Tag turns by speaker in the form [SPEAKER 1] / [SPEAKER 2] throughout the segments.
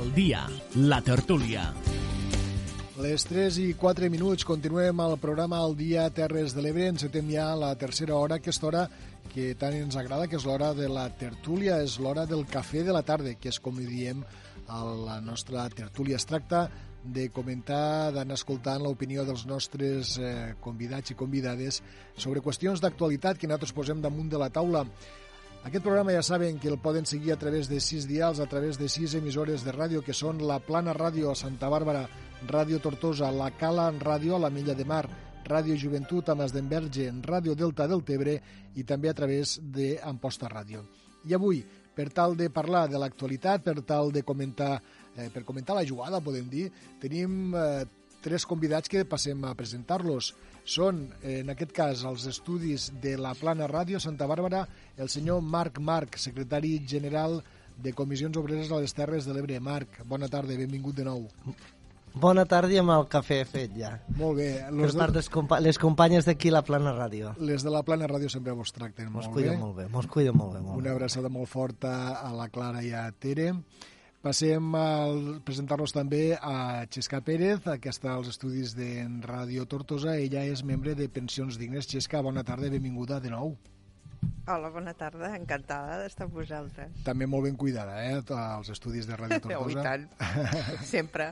[SPEAKER 1] Al dia, la tertúlia.
[SPEAKER 2] Les 3 i 4 minuts continuem el programa al dia Terres de l'Ebre. Encetem ja la tercera hora, aquesta hora que tant ens agrada, que és l'hora de la tertúlia, és l'hora del cafè de la tarda, que és com li diem a la nostra tertúlia. Es tracta de comentar, d'anar escoltant l'opinió dels nostres eh, convidats i convidades sobre qüestions d'actualitat que nosaltres posem damunt de la taula. Aquest programa ja saben que el poden seguir a través de sis dials, a través de sis emissores de ràdio, que són la Plana Ràdio a Santa Bàrbara, Ràdio Tortosa, la Cala Ràdio a la Milla de Mar, Ràdio Joventut a Masdenverge, Ràdio Delta del Tebre i també a través d'Amposta Ràdio. I avui, per tal de parlar de l'actualitat, per tal de comentar, eh, per comentar la jugada, podem dir, tenim eh, tres convidats que passem a presentar-los. Són, en aquest cas, els estudis de la Plana Ràdio Santa Bàrbara, el senyor Marc Marc, secretari general de Comissions Obreres a les Terres de l'Ebre. Marc, bona tarda, benvingut de nou.
[SPEAKER 3] Bona tarda amb el cafè fet ja.
[SPEAKER 2] Molt bé.
[SPEAKER 3] Per part des compa les companyes d'aquí la Plana Ràdio.
[SPEAKER 2] Les de la Plana Ràdio sempre vos tracten
[SPEAKER 3] mos
[SPEAKER 2] molt bé.
[SPEAKER 3] molt bé, mos cuida molt bé. Molt
[SPEAKER 2] Una
[SPEAKER 3] bé.
[SPEAKER 2] abraçada molt forta a la Clara i a Tere. Passem a presentar-nos també a Xesca Pérez, que està als estudis de Ràdio Tortosa. Ella és membre de Pensions Dignes. Xesca, bona tarda i benvinguda de nou.
[SPEAKER 4] Hola, bona tarda, encantada d'estar amb vosaltres.
[SPEAKER 2] També molt ben cuidada, eh, als estudis de Ràdio
[SPEAKER 4] Oh, i
[SPEAKER 2] Tortosa.
[SPEAKER 4] tant, sempre.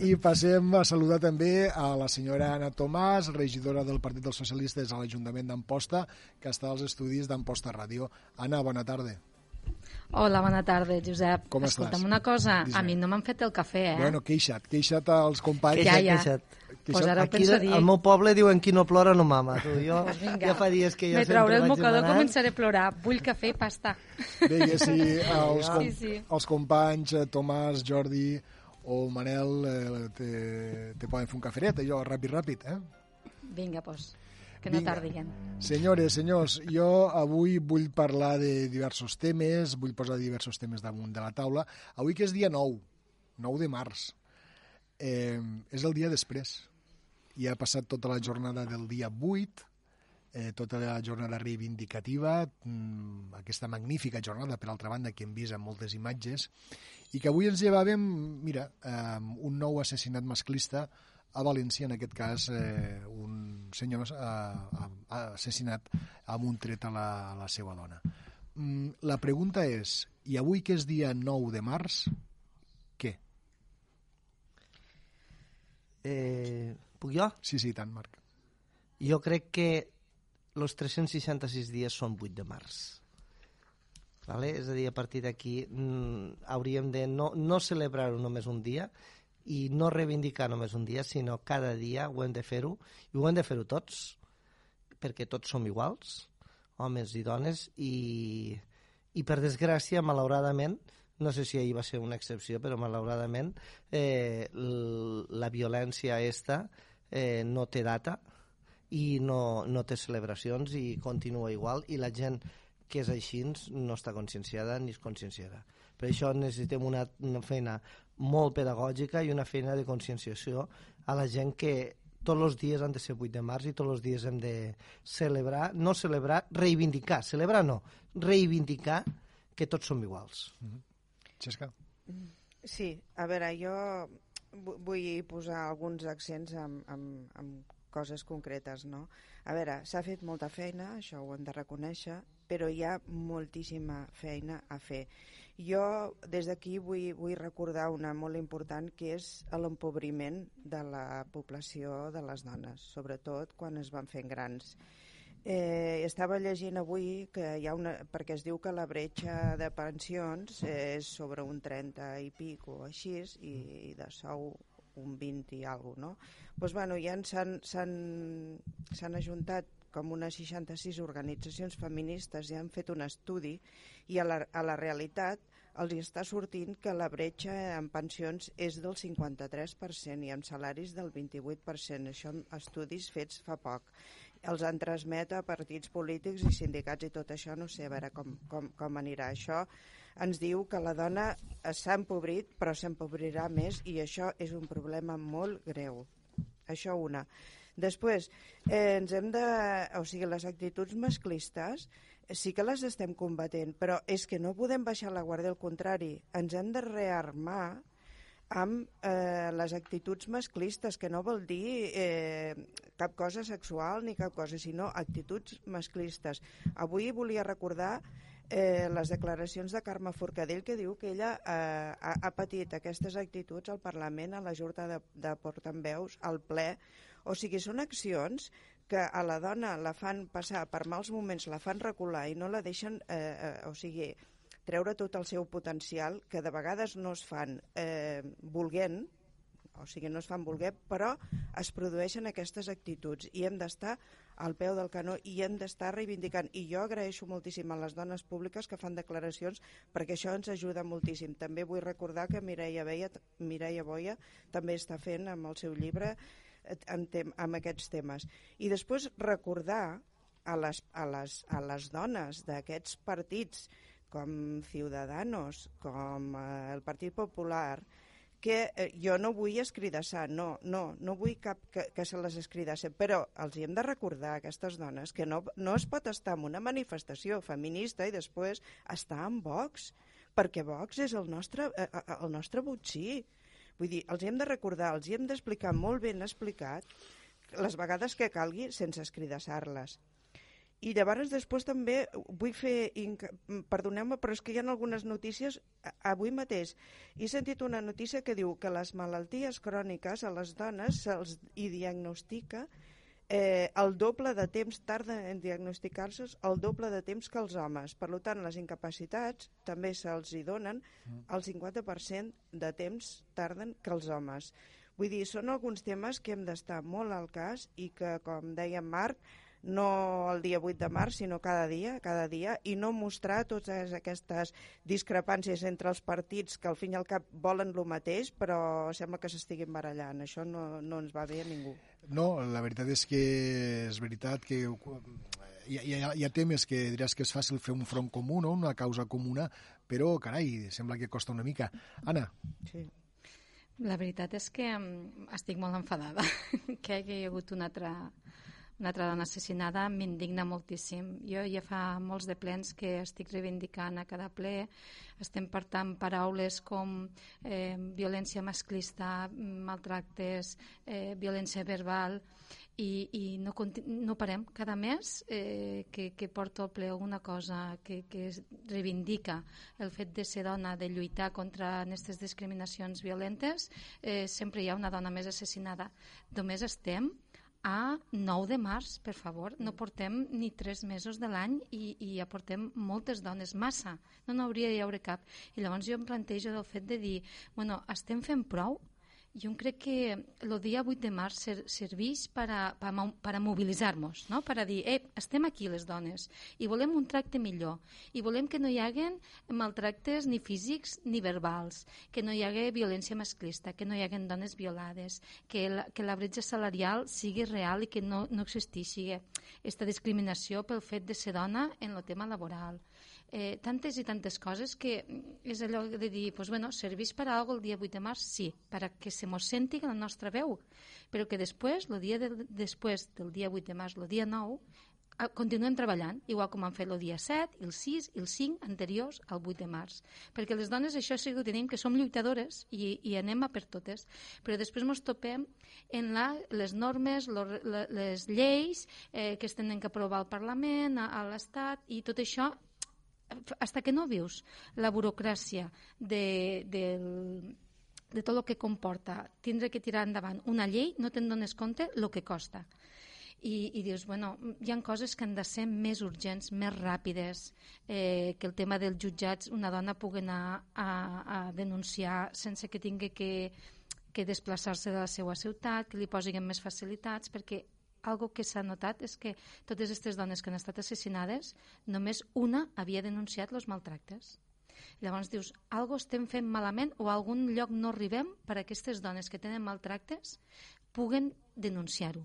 [SPEAKER 2] I passem a saludar també a la senyora Anna Tomàs, regidora del Partit dels Socialistes a l'Ajuntament d'Amposta, que està als estudis d'Amposta Ràdio. Anna, bona tarda.
[SPEAKER 5] Hola, bona tarda, Josep.
[SPEAKER 2] Com estàs?
[SPEAKER 5] Escolta'm una cosa,
[SPEAKER 2] Dis-me.
[SPEAKER 5] a mi no m'han fet el cafè, eh?
[SPEAKER 2] Bueno, queixa't, queixa't als companys.
[SPEAKER 5] Ja,
[SPEAKER 3] Queixa't,
[SPEAKER 5] ja.
[SPEAKER 3] queixa't.
[SPEAKER 5] Pues ara
[SPEAKER 3] Aquí
[SPEAKER 5] dir.
[SPEAKER 3] al meu poble diuen qui no plora no mama. Tu, jo
[SPEAKER 5] Pues vinga,
[SPEAKER 3] ja fa dies que jo
[SPEAKER 5] me
[SPEAKER 3] sempre
[SPEAKER 5] trauré el
[SPEAKER 3] vaig
[SPEAKER 5] mocador,
[SPEAKER 3] demanant.
[SPEAKER 5] començaré a plorar. Vull cafè i pasta.
[SPEAKER 2] Bé, si els, com,
[SPEAKER 5] Sí, sí.
[SPEAKER 2] els companys eh, Tomàs, Jordi o el Manel eh, te, te poden fer un caferet, allò, ràpid, ràpid, eh?
[SPEAKER 5] Vinga, pues, que no
[SPEAKER 2] Vinga.
[SPEAKER 5] tardiguen.
[SPEAKER 2] Senyores, senyors, jo avui vull parlar de diversos temes, vull posar diversos temes damunt de la taula. Avui que és dia 9, 9 de març, eh, és el dia després. I ha passat tota la jornada del dia 8, eh, tota la jornada reivindicativa, mm, aquesta magnífica jornada, per altra banda, que hem vist amb moltes imatges, i que avui ens llevàvem, mira, eh, un nou assassinat masclista a València, en aquest cas, eh, un senyor eh, ha, ha assassinat amb un tret a la, a la seva dona. Mm, la pregunta és, i avui que és dia 9 de març, què?
[SPEAKER 3] Eh, puc jo?
[SPEAKER 2] Sí, sí, tant, Marc.
[SPEAKER 3] Jo crec que els 366 dies són 8 de març. Vale? És a dir, a partir d'aquí mm, hauríem de no, no celebrar-ho només un dia i no reivindicar només un dia, sinó cada dia ho hem de fer-ho i ho hem de fer-ho tots perquè tots som iguals, homes i dones i, i per desgràcia, malauradament, no sé si ahir va ser una excepció, però malauradament eh, la violència esta eh, no té data i no, no té celebracions i continua igual i la gent que és així no està conscienciada ni es conscienciarà. Per això necessitem una, una feina molt pedagògica i una feina de conscienciació a la gent que tots els dies han de ser 8 de març i tots els dies hem de celebrar, no celebrar, reivindicar, celebrar no, reivindicar que tots som iguals.
[SPEAKER 2] Xesca?
[SPEAKER 4] Sí, a veure, jo vu- vull posar alguns accents amb, amb, amb coses concretes, no? A veure, s'ha fet molta feina, això ho hem de reconèixer, però hi ha moltíssima feina a fer. Jo des d'aquí vull, vull recordar una molt important que és l'empobriment de la població de les dones, sobretot quan es van fent grans. Eh, estava llegint avui que hi ha una... perquè es diu que la bretxa de pensions és sobre un 30 i pic o així, i, i de sou un 20 i alguna cosa, no? Doncs, bueno, ja s'han ajuntat com unes 66 organitzacions feministes i han fet un estudi i a la, a la realitat els està sortint que la bretxa en pensions és del 53% i en salaris del 28%. Això en estudis fets fa poc els han transmet a partits polítics i sindicats i tot això, no sé, a veure com, com, com anirà. Això ens diu que la dona s'ha empobrit, però s'empobrirà més i això és un problema molt greu. Això una. Després, eh, ens hem de... O sigui, les actituds masclistes sí que les estem combatent, però és que no podem baixar la guàrdia, al contrari, ens hem de rearmar amb eh, les actituds masclistes, que no vol dir eh, cap cosa sexual ni cap cosa, sinó actituds masclistes. Avui volia recordar eh, les declaracions de Carme Forcadell que diu que ella eh, ha, ha patit aquestes actituds al Parlament, a la Junta de, de Portaveus, al ple. O sigui, són accions que a la dona la fan passar per mals moments, la fan recular i no la deixen, eh, eh, o sigui, treure tot el seu potencial, que de vegades no es fan eh, volguent, o sigui, no es fan voler, però es produeixen aquestes actituds i hem d'estar al peu del canó i hem d'estar reivindicant. I jo agraeixo moltíssim a les dones públiques que fan declaracions perquè això ens ajuda moltíssim. També vull recordar que Mireia, Beia, Mireia Boia també està fent amb el seu llibre en tem amb aquests temes. I després recordar a les, a les, a les dones d'aquests partits com Ciudadanos, com eh, el Partit Popular, que eh, jo no vull escridassar, no, no, no vull cap que, que se les escridasse, però els hi hem de recordar a aquestes dones que no, no es pot estar en una manifestació feminista i després estar en Vox, perquè Vox és el nostre, eh, eh el nostre botxí. Vull dir, els hem de recordar, els hem d'explicar molt ben explicat les vegades que calgui sense escridassar-les. I llavors després també vull fer, perdoneu-me, però és que hi ha algunes notícies, avui mateix he sentit una notícia que diu que les malalties cròniques a les dones se'ls diagnostica eh, el doble de temps tarda en diagnosticar-se el doble de temps que els homes. Per tant, les incapacitats també se'ls hi donen el 50% de temps tarden que els homes. Vull dir, són alguns temes que hem d'estar molt al cas i que, com deia Marc, no el dia 8 de març, sinó cada dia, cada dia, i no mostrar totes aquestes discrepàncies entre els partits que al fin i al cap volen el mateix, però sembla que s'estiguin barallant. Això no, no ens va bé a ningú.
[SPEAKER 2] No, la veritat és que és veritat que hi, hi, ha, hi ha temes que diràs que és fàcil fer un front comú, no? una causa comuna, però, carai, sembla que costa una mica. Anna.
[SPEAKER 5] Sí. La veritat és que mm, estic molt enfadada que hi ha hagut una altra una altra dona assassinada m'indigna moltíssim. Jo ja fa molts de plens que estic reivindicant a cada ple, estem portant paraules com eh, violència masclista, maltractes, eh, violència verbal, i, i no, no parem. Cada mes eh, que, que porto al ple una cosa que, que reivindica el fet de ser dona, de lluitar contra aquestes discriminacions violentes, eh, sempre hi ha una dona més assassinada. Només estem a 9 de març, per favor. No portem ni tres mesos de l'any i, i ja portem moltes dones, massa. No n'hauria d'hi cap. I llavors jo em plantejo del fet de dir, bueno, estem fent prou? Jo crec que el dia 8 de març ser, serveix per a, per a, per a mobilitzar-nos, no? per a dir, eh, estem aquí les dones i volem un tracte millor i volem que no hi haguen maltractes ni físics ni verbals, que no hi hagi violència masclista, que no hi haguen dones violades, que la, que la bretxa salarial sigui real i que no, no existeixi aquesta discriminació pel fet de ser dona en el tema laboral eh, tantes i tantes coses que és allò de dir, pues, bueno, serveix per a el dia 8 de març? Sí, per a que se mos senti la nostra veu, però que després, el dia de, després del dia 8 de març, el dia 9, continuem treballant, igual com han fet el dia 7, el 6 i el 5 anteriors al 8 de març. Perquè les dones això sí que ho tenim, que som lluitadores i, i anem a per totes, però després ens topem en la, les normes, lo, les lleis eh, que es tenen que aprovar al Parlament, a, a l'Estat, i tot això hasta que no vius la burocràcia de, del, de tot el que comporta tindre que tirar endavant una llei, no te'n dones compte el que costa. I, i dius, bueno, hi han coses que han de ser més urgents, més ràpides, eh, que el tema dels jutjats una dona pugui anar a, a denunciar sense que tingui que, que desplaçar-se de la seva ciutat, que li posin més facilitats, perquè algo que s'ha notat és que totes aquestes dones que han estat assassinades, només una havia denunciat els maltractes. Llavors dius, algo estem fent malament o a algun lloc no arribem per a aquestes dones que tenen maltractes puguen denunciar-ho.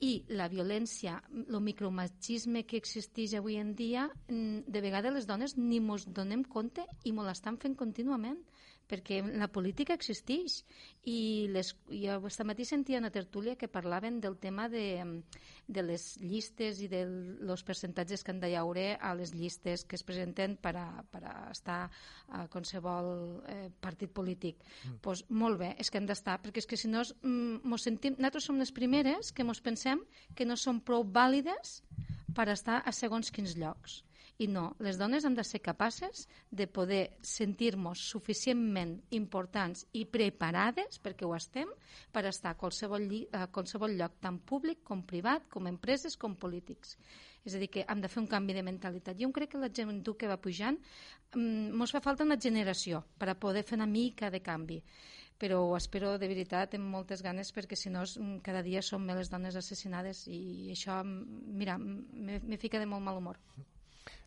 [SPEAKER 5] I la violència, el micromachisme que existeix avui en dia, mm, de vegades les dones ni mos donem compte i mos l'estan fent contínuament perquè la política existeix i les, jo aquesta matí sentia una tertúlia que parlaven del tema de, de les llistes i dels percentatges que han de llaure a les llistes que es presenten per a, per a estar a qualsevol eh, partit polític. Mm. Pues, molt bé, és que hem d'estar, perquè és que si no mm, mos sentim, nosaltres som les primeres que mos pensem que no són prou vàlides per estar a segons quins llocs. I no, les dones han de ser capaces de poder sentir-nos suficientment importants i preparades, perquè ho estem, per estar a qualsevol, a qualsevol lloc, tant públic com privat, com empreses, com polítics. És a dir, que hem de fer un canvi de mentalitat. Jo crec que la gent que va pujant ens mm, fa falta una generació per a poder fer una mica de canvi però ho espero de veritat amb moltes ganes perquè si no cada dia més les dones assassinades i això, mira, me, me fica de molt mal humor.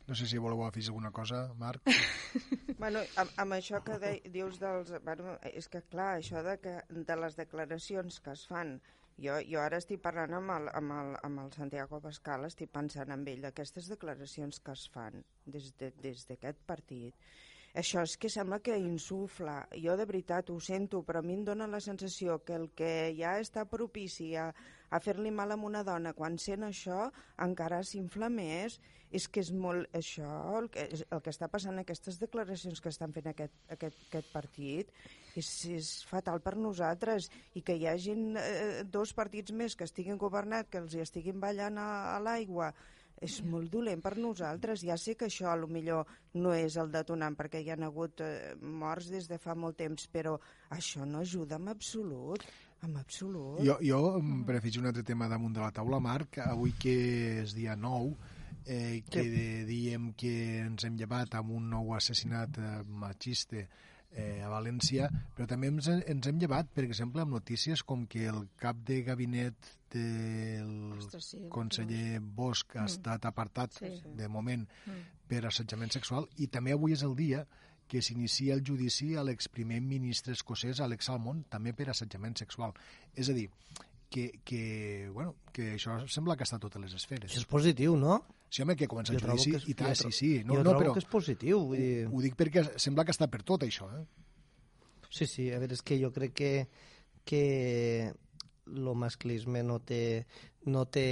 [SPEAKER 2] No sé si voleu afegir alguna cosa, Marc.
[SPEAKER 4] bueno, amb, amb això que de, dius dels... Bueno, és que, clar, això de, que, de les declaracions que es fan jo, jo ara estic parlant amb el, amb, el, amb el Santiago Pascal, estic pensant en ell, aquestes declaracions que es fan des d'aquest de, des partit, això és que sembla que insufla. Jo de veritat ho sento, però a mi em dóna la sensació que el que ja està propici a, a fer-li mal a una dona quan sent això encara s'infla més és que és molt això el que, el que està passant aquestes declaracions que estan fent aquest, aquest, aquest partit és, és fatal per nosaltres i que hi hagin eh, dos partits més que estiguin governat que els hi estiguin ballant a, a l'aigua és molt dolent per nosaltres. Ja sé que això a lo millor no és el detonant perquè hi ha hagut eh, morts des de fa molt temps, però això no ajuda en absolut. En absolut.
[SPEAKER 2] Jo, jo per afegir un altre tema damunt de la taula, Marc, avui que és dia 9, eh, que sí. diem que ens hem llevat amb un nou assassinat eh, machista eh, a València, però també ens, ens hem llevat, per exemple, amb notícies com que el cap de gabinet del Ostres, sí, conseller Bosch ha mm. estat apartat, sí, sí. de moment, mm. per assetjament sexual, i també avui és el dia que s'inicia el judici a l'exprimer ministre escocès Alex Salmond, també per assetjament sexual. És a dir, que, que, bueno, que això sembla que està a totes les esferes.
[SPEAKER 3] Això és positiu, no?
[SPEAKER 2] Sí, home, que comença el judici és, i tal, sí, sí.
[SPEAKER 3] No, jo no, però que és positiu. Vull dir...
[SPEAKER 2] Ho, ho dic perquè sembla que està per tot, això. Eh?
[SPEAKER 3] Sí, sí, a veure, és que jo crec que, que el masclisme no té, no té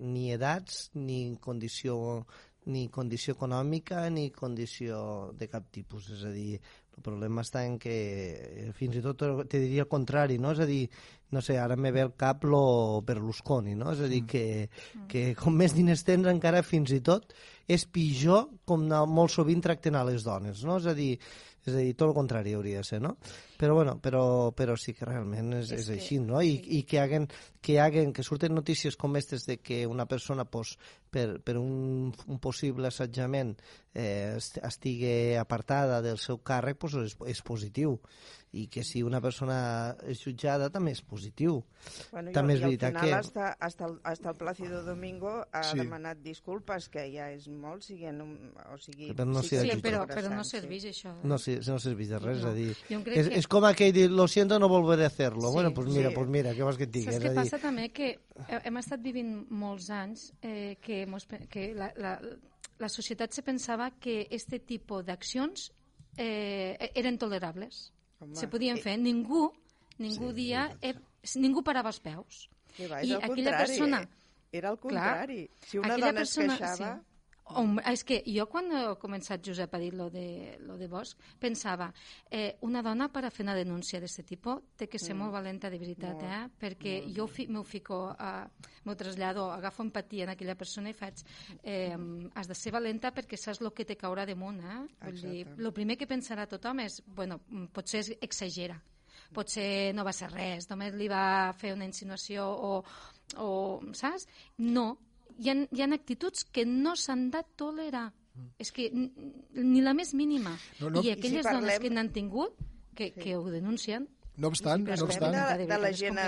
[SPEAKER 3] ni edats ni condició ni condició econòmica ni condició de cap tipus. És a dir, el problema està en que eh, fins i tot te diria el contrari, no? És a dir, no sé, ara me ve el cap lo Berlusconi, no? És a dir, mm. que, que com més diners tens encara fins i tot és pitjor com molt sovint tracten a les dones, no? És a dir, és a dir, tot el contrari hauria de ser, no? Però, bueno, però, però sí que realment és, és, és així, que... no? I, i que, haguen, que, haguen, que surten notícies com aquestes de que una persona pues, per, per un, un possible assetjament eh, estigui apartada del seu càrrec pues, és, és positiu i que si una persona és jutjada també és positiu.
[SPEAKER 4] Bueno,
[SPEAKER 3] també
[SPEAKER 4] és veritat que... Hasta, hasta, el, hasta el Plácido Domingo ha sí. demanat disculpes, que ja és molt, siguent, o sigui...
[SPEAKER 5] Però no sí, sí, però, però no serveix sí. això. Eh?
[SPEAKER 3] No, sí, no serveix de res, no. és a dir... És, que... és com aquell dir, lo siento, no volveré a hacerlo. Sí, bueno, pues mira, sí. pues mira, què vols que et digui?
[SPEAKER 5] Saps què passa també? Que hem estat vivint molts anys eh, que, mos, que la, la, la societat se pensava que este tipus d'accions eh, eren tolerables Home, se podien eh... fer. Ningú, ningú sí, dia, eh, ningú parava els peus.
[SPEAKER 4] va, I aquella contrari. persona... Era el contrari. Clar, si una dona persona, es queixava... Sí.
[SPEAKER 5] Home, és que jo quan he començat Josep a dir lo de, lo de Bosch pensava, eh, una dona per a fer una denúncia d'aquest tipus té que ser mm. molt valenta de veritat, molt, eh? perquè molt. jo fi, m'ho fico, uh, m'ho trasllado, agafo empatia en aquella persona i faig eh, has de ser valenta perquè saps el que te caurà damunt, eh? Vull dir, el primer que pensarà tothom és, bueno, potser exagera, potser no va ser res, només li va fer una insinuació o, o saps? No, hi ha, hi ha actituds que no s'han de tolerar. Mm. És que ni la més mínima. No, no, I aquelles I si parlem... dones que n'han tingut, que, sí. que ho denuncien...
[SPEAKER 2] No obstant, no obstant...
[SPEAKER 4] De, de la gent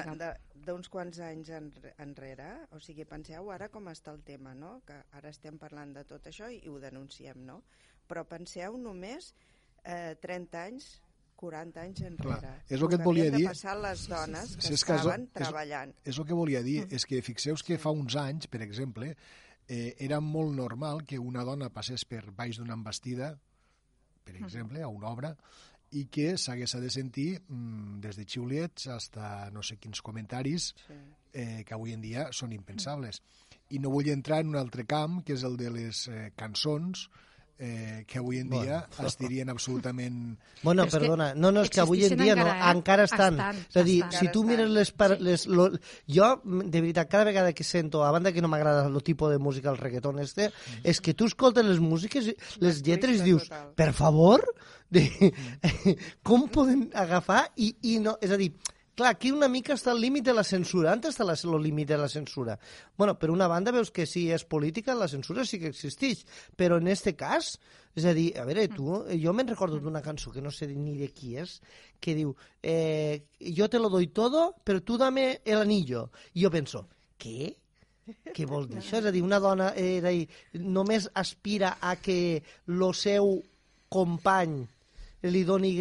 [SPEAKER 4] d'uns quants anys enrere, o sigui, penseu ara com està el tema, no? que ara estem parlant de tot això i, i ho denunciem, no? però penseu només eh, 30 anys 40 anys enrere. Clar,
[SPEAKER 2] és el que et volia dir...
[SPEAKER 4] passar les dones que sí, sí, sí. estaven és, treballant.
[SPEAKER 2] És, és el que volia dir, mm. és que fixeu que fa uns anys, per exemple, eh, era molt normal que una dona passés per baix d'una embestida, per mm. exemple, a una obra, i que s'hagués de sentir mm, des de xiulets fins no sé quins comentaris sí. eh, que avui en dia són impensables. I no vull entrar en un altre camp, que és el de les eh, cançons, eh, que avui en dia bueno. estirien absolutament...
[SPEAKER 3] Bueno, perdona, no, no, és que avui en dia encara, no, eh? encara estan. estan. És a dir, estan. si tu mires les... Par les lo, jo, de veritat, cada vegada que sento, a banda que no m'agrada el tipus de música, el reggaeton este, mm. és que tu escoltes les músiques, les lletres i dius, per favor, de, com poden agafar i, i no... És a dir, Clar, aquí una mica està el límit de la censura. Antes està el límit de la censura. bueno, per una banda veus que si és política, la censura sí que existeix, però en este cas, és a dir, a veure, tu, jo me'n recordo d'una cançó que no sé ni de qui és, que diu, eh, jo te lo doy todo, però tu dame el anillo. I jo penso, què? Què vol dir això? És a dir, una dona eh, només aspira a que el seu company li doni,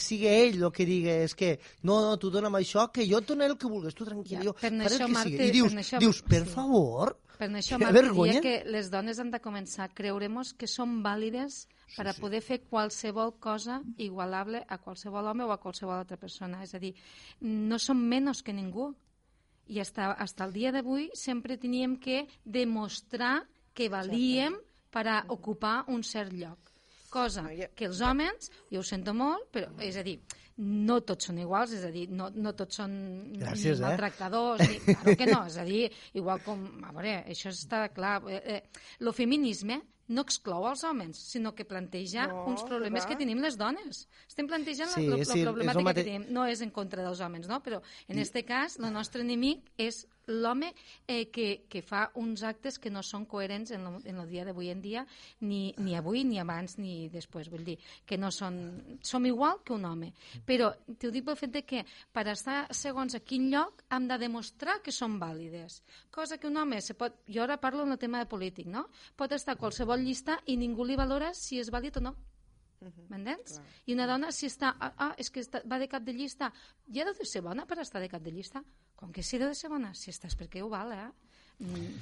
[SPEAKER 3] sigui ell el que digui, és que no, no, tu dona'm això, que jo et donaré el que vulguis, tu tranquil, ja, jo
[SPEAKER 5] per això, Marta,
[SPEAKER 2] I dius, per això, dius per sí. favor,
[SPEAKER 5] per això, Marta, diria que les dones han de començar a creure-nos que són vàlides per a poder fer qualsevol cosa igualable a qualsevol home o a qualsevol altra persona. És a dir, no som menys que ningú. I fins, fins el dia d'avui sempre teníem que demostrar que valíem per a ocupar un cert lloc cosa que els homes, jo ho sento molt, però és a dir, no tots són iguals, és a dir, no, no tots són
[SPEAKER 3] Gràcies,
[SPEAKER 5] eh? maltractadors, ni, claro que no, és a dir, igual com, a veure, això està clar, eh, eh, el feminisme no exclou els homes, sinó que planteja no, uns problemes clar. que tenim les dones. Estem plantejant sí, la, la, sí, la problemàtica mate... que tenim. No és en contra dels homes, no? però en aquest cas el nostre enemic és l'home eh, que, que fa uns actes que no són coherents en, lo, en el dia d'avui en dia, ni, ni avui, ni abans, ni després. Vull dir, que no són... Som igual que un home. Però t'ho dic pel fet de que per estar segons a quin lloc hem de demostrar que som vàlides. Cosa que un home se pot... Jo ara parlo en el tema de polític, no? Pot estar a qualsevol llista i ningú li valora si és vàlid o no. Uh -huh. M'entens? I una dona, si està... Ah, ah és que està, va de cap de llista. Ja ha de ser bona per estar de cap de llista. Com que si de ser bona? Si estàs perquè ho val, eh? Mm,